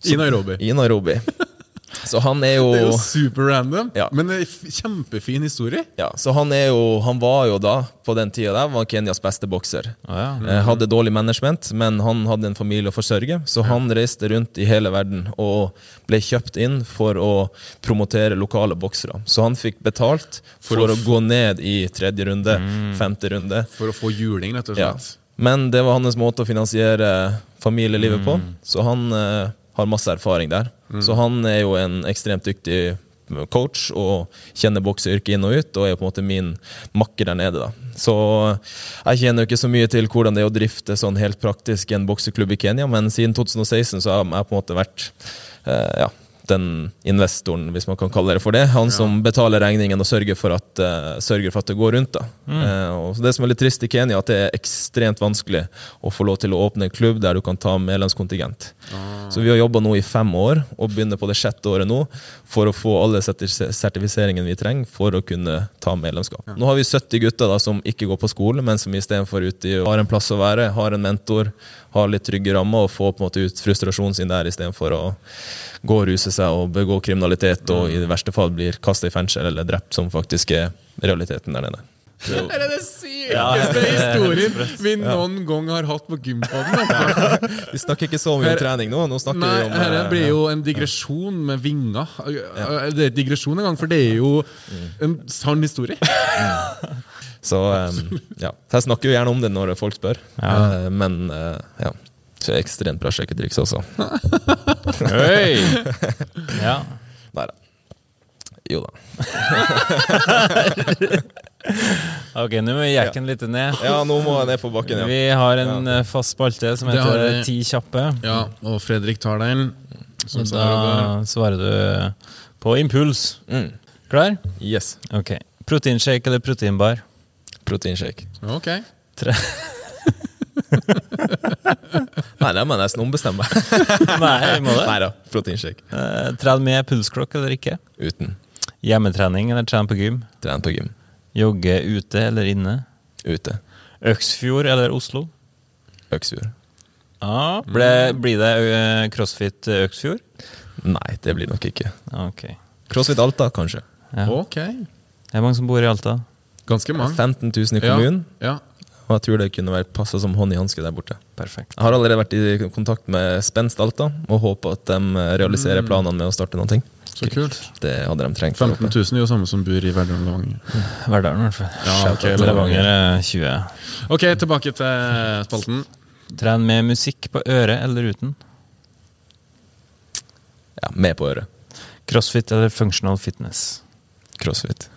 I Nairobi. I Nairobi. Så han er jo Det er jo super random, Ja. men kjempefin historie. Ja, så han er jo Han var jo da, på den tida der, var Kenyas beste bokser. Ah, ja. Eh, Hadde dårlig management, men han hadde en familie å forsørge, så han reiste rundt i hele verden og ble kjøpt inn for å promotere lokale boksere. Så han fikk betalt for, For å å gå ned i tredje runde, femte runde. For å få juling, rett og Ja. slett. Men det var hans måte å finansiere familielivet på, så han eh, har masse erfaring der. Så han er jo en ekstremt dyktig coach og kjenner bokseyrket inn og ut, og er på en måte min makker der nede. da. Så jeg kjenner jo ikke så mye til hvordan det er å drifte sånn helt praktisk en bokseklubb i Kenya, men siden 2016 så har jeg på en måte vært eh, ja, den investoren, hvis man kan kalle det for det. Han som betaler regningen og sørger for at, uh, sørger for at det går rundt. da. Eh, og Det som er litt trist i Kenya, at det er ekstremt vanskelig å få lov til å åpne en klubb der du kan ta medlemskontingent. Så vi har jobba nå i fem år, og begynner på det sjette året nå, for å få alle serti- sertifiseringene vi trenger for å kunne ta medlemskap. Nå har vi 70 gutter da, som ikke går på skole, men som istedenfor har en plass å være, har en mentor, har litt trygge rammer og få på en måte ut frustrasjonen sin der istedenfor å gå og ruse seg og begå kriminalitet og i det verste fall blir kasta i fengsel eller drept, som faktisk er realiteten der nede. Det er det sykeste historien vi noen gang har hatt på gympodden. altså. Vi snakker ikke så mye om trening nå, nå snakker Nei, vi om dette eh, blir jo en digresjon med vinger. Det er digresjon en gang, for det er jo en sann historie. Så um, ja. Jeg snakker jo gjerne om det når folk spør, Eh, men eh, ja. Så er ekstremt bra sjekketriks også. Oi! Ja. Nei da. Jo da. Ok, nå må vi jekke den litt ned. Ja, nå må jeg ned på bakken, ja. Vi har en ja. fast spalte som heter. Ti kjappe. Ja, og Fredrik tar den. Så Så da svarer du på impuls. Mm. Klar? Yes. Ok. Proteinshake eller proteinbar? Proteinshake. Ok. Tre. Nei, det må jeg nesten ombestemme. Nei, må det? Nei da. Proteinshake. Eh, Tren med pulsklokk eller ikke? Uten. Hjemmetrening eller tren på gym? Tren på gym. Jogge ute eller inne? Ute. Øksfjord eller Oslo? Øksfjord. Ja, ble, Blir det eh, crossfit eh, Øksfjord? Nei, det blir nok ikke. Ok. CrossFit Alta, kanskje. Ja. Ok. Det er mange som bor i Alta. Ganske mange. 15 000 i kommunen. Ja. Og jeg tror det kunne vært passa som hånd i hanske der borte. Perfekt. Jeg har allerede vært i kontakt med Spenst Alta og håper at de realiserer planene med å starte noe. Så kult. Det hadde de trengt. for 15 000 er jo samme som bor i Verdalen og Levanger. Verdalen, i hvert fall. Ja, ok, Levanger Levanger. er 20. Ok, tilbake til spalten. Tren med musikk på øret eller uten? Ja, med på øret. Crossfit eller functional fitness? Crossfit.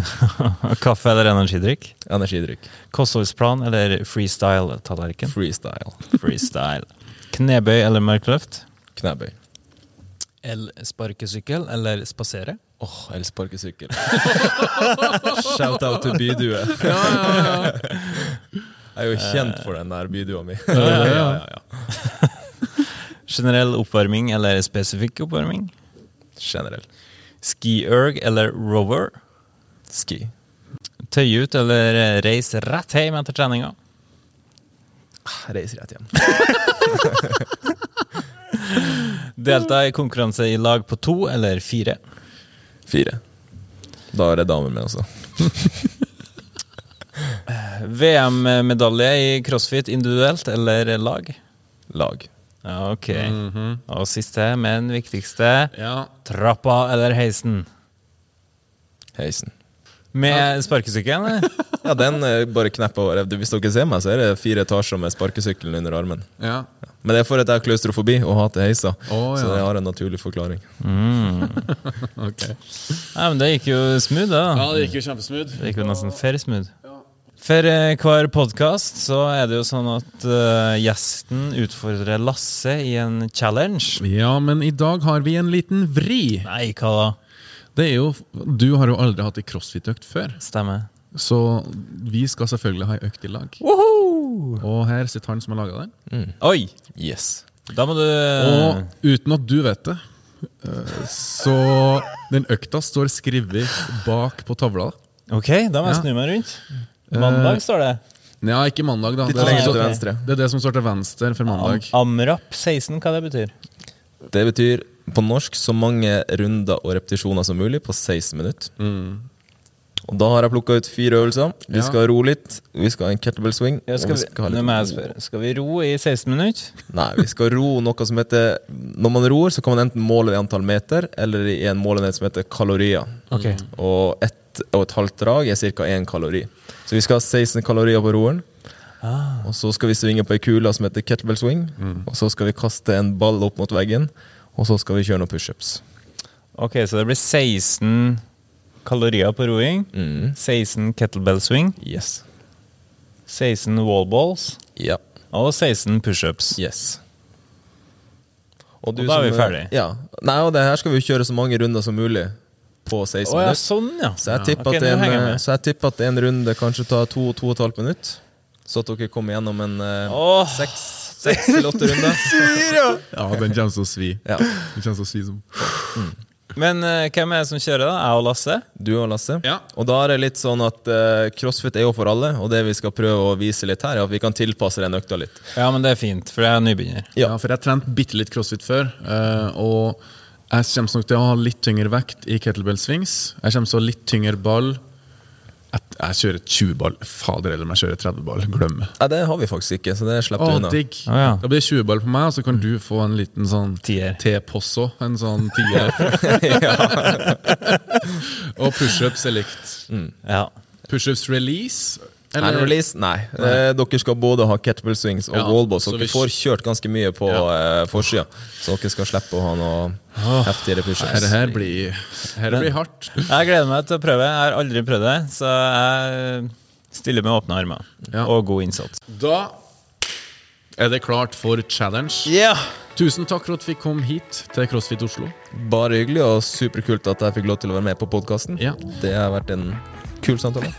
Kaffe eller energidrikk? Energidrikk. Kostholdsplan eller freestyle-tallerken? Freestyle. Freestyle. Knebøy eller mørkløft? Knebøy. El-sparkesykkel eller spasere? Åh, elsparkesykkel. Shout-out til bydue. Jeg er jo kjent for den der bydua mi. ja, ja, ja. Generell oppvarming eller spesifikk oppvarming? Generell. Ski-erg eller rover? Ski. Tøy ut eller reis rett hjem etter treninga? Reis rett hjem. Delta i konkurranse i lag på to eller fire? Fire. Da er det damer med også. VM-medalje i crossfit individuelt eller lag? Lag. Ja, ok. Og siste, men viktigste Ja. trappa eller heisen? Heisen. Med sparkesykkelen? Ja, den er bare knepp over. Hvis dere ser meg, så er det fire etasjer med sparkesykkelen under armen. ja. Men det er for at jeg har klaustrofobi og hater heiser. Så ja. det har en naturlig forklaring. Ok. Nei, men det gikk jo smooth, da. Ja, det gikk jo kjempesmooth. Det gikk jo nesten fair smooth. For eh, hver podkast så er det jo sånn at uh, gjesten utfordrer Lasse i en challenge. Ja, men i dag har vi en liten vri. Nei, hva da? Det er jo, Du har jo aldri hatt ei crossfit-økt før, Stemmer. så vi skal selvfølgelig ha ei økt i lag. Og her sitter han som har laga den. Oi! Yes. Da må du Og uten at du vet det, eh, så Den økta står skrevet bak på tavla. Ok, da må jeg Ja. snu meg rundt. Mandag står det. Ja, ikke mandag, da. Det er, det, det er det som står til venstre for mandag. Amrap 16, hva det betyr? Det betyr på norsk så mange runder og repetisjoner som mulig på 16 minutter. Og da har jeg plukka ut fire øvelser. Vi Ja. skal ro litt, vi skal ha en kettlebell swing. Ja, skal, vi skal ha litt. Skal vi ro i 16 minutter? Nei, vi skal ro noe som heter Når man ror, så kan man enten måle i antall meter, eller i en målenhet som heter kalorier. Okay. Og ett og et halvt drag er ca. én kalori. Så vi skal ha 16 kalorier på roeren. Og så skal vi svinge på ei kule som heter kettlebell swing. Og så skal vi kaste en ball opp mot veggen. Og så skal vi kjøre noen pushups. Ok, så det blir 16 kalorier på roing. Mm. 16 kettlebell swing. Yes. 16 wallballs. Ja. Og 16 pushups. Yes. Og da er vi ferdige. Ja. Nei, og det her skal vi kjøre så mange runder som mulig på 16 oh, ja, minutter. sånn, ja. Så jeg, tipper Okay, at tipper at en runde kanskje tar to to og et halvt minutt. Så at dere kommer gjennom en eh, Åh. seks, seks til åtte runder. Ja, den kommer til å svi. Ja. Den kommer til å svi som Men uh, hvem er det som kjører, da? Jeg og Lasse? Du og Lasse. Ja. Og da er det litt sånn at uh, crossfit er jo for alle, og det vi skal prøve å vise litt her, er at vi kan tilpasse den økta litt. Ja, men det er fint, for jeg er nybegynner. Ja, for jeg trente bitte litt crossfit før. Uh, og jeg kommer nok til å ha litt tyngre vekt i kettlebell swings. Jeg kommer til å ha litt tyngre ball. Jeg, kjører 20-ball. Fader heller om jeg kjører 30-ball. Glem det. Nei, det har vi faktisk ikke, så det slipper du unna. digg. Ah, ja. Da blir det 20-ball på meg, og så kan du få en liten sånn T-posso. En sånn tier. og pushups er likt. Ja. Pushups release? Nei, release? Nei. Eh, dere skal både ha kettlebell swings og Ja, wallballs, dere vi- får kjørt ganske mye på Ja. eh, forsida. Så dere skal slippe å ha noe heftigere pushups. Dette her blir, her blir hardt. Jeg gleder meg til å prøve. Jeg har aldri prøvd det, så jeg stiller med åpne armer. Ja. Og god innsats. Da er det klart for challenge. Yeah. Tusen takk for at vi kom hit til CrossFit Oslo. Bare hyggelig og superkult at jeg fikk lov til å være med på podkasten. Ja. Det har vært en kul samtale.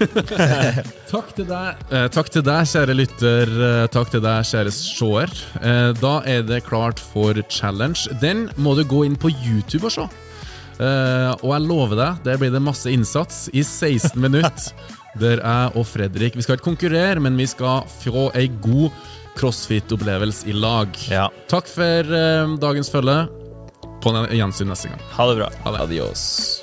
Takk til deg, eh, takk til deg kjære lytter. Eh, takk til deg, kjære seer. Eh, da er det klart for challenge. Den må du gå inn på YouTube og se. Eh, og jeg lover deg, der blir det masse innsats i 16 minutter. Der jeg og Fredrik Vi skal ikke konkurrere, men vi skal få ei god crossfit-opplevelse i lag. Ja. Takk for eh, dagens følge. På en gjensyn neste gang. Ha det bra. Ha det. Adios.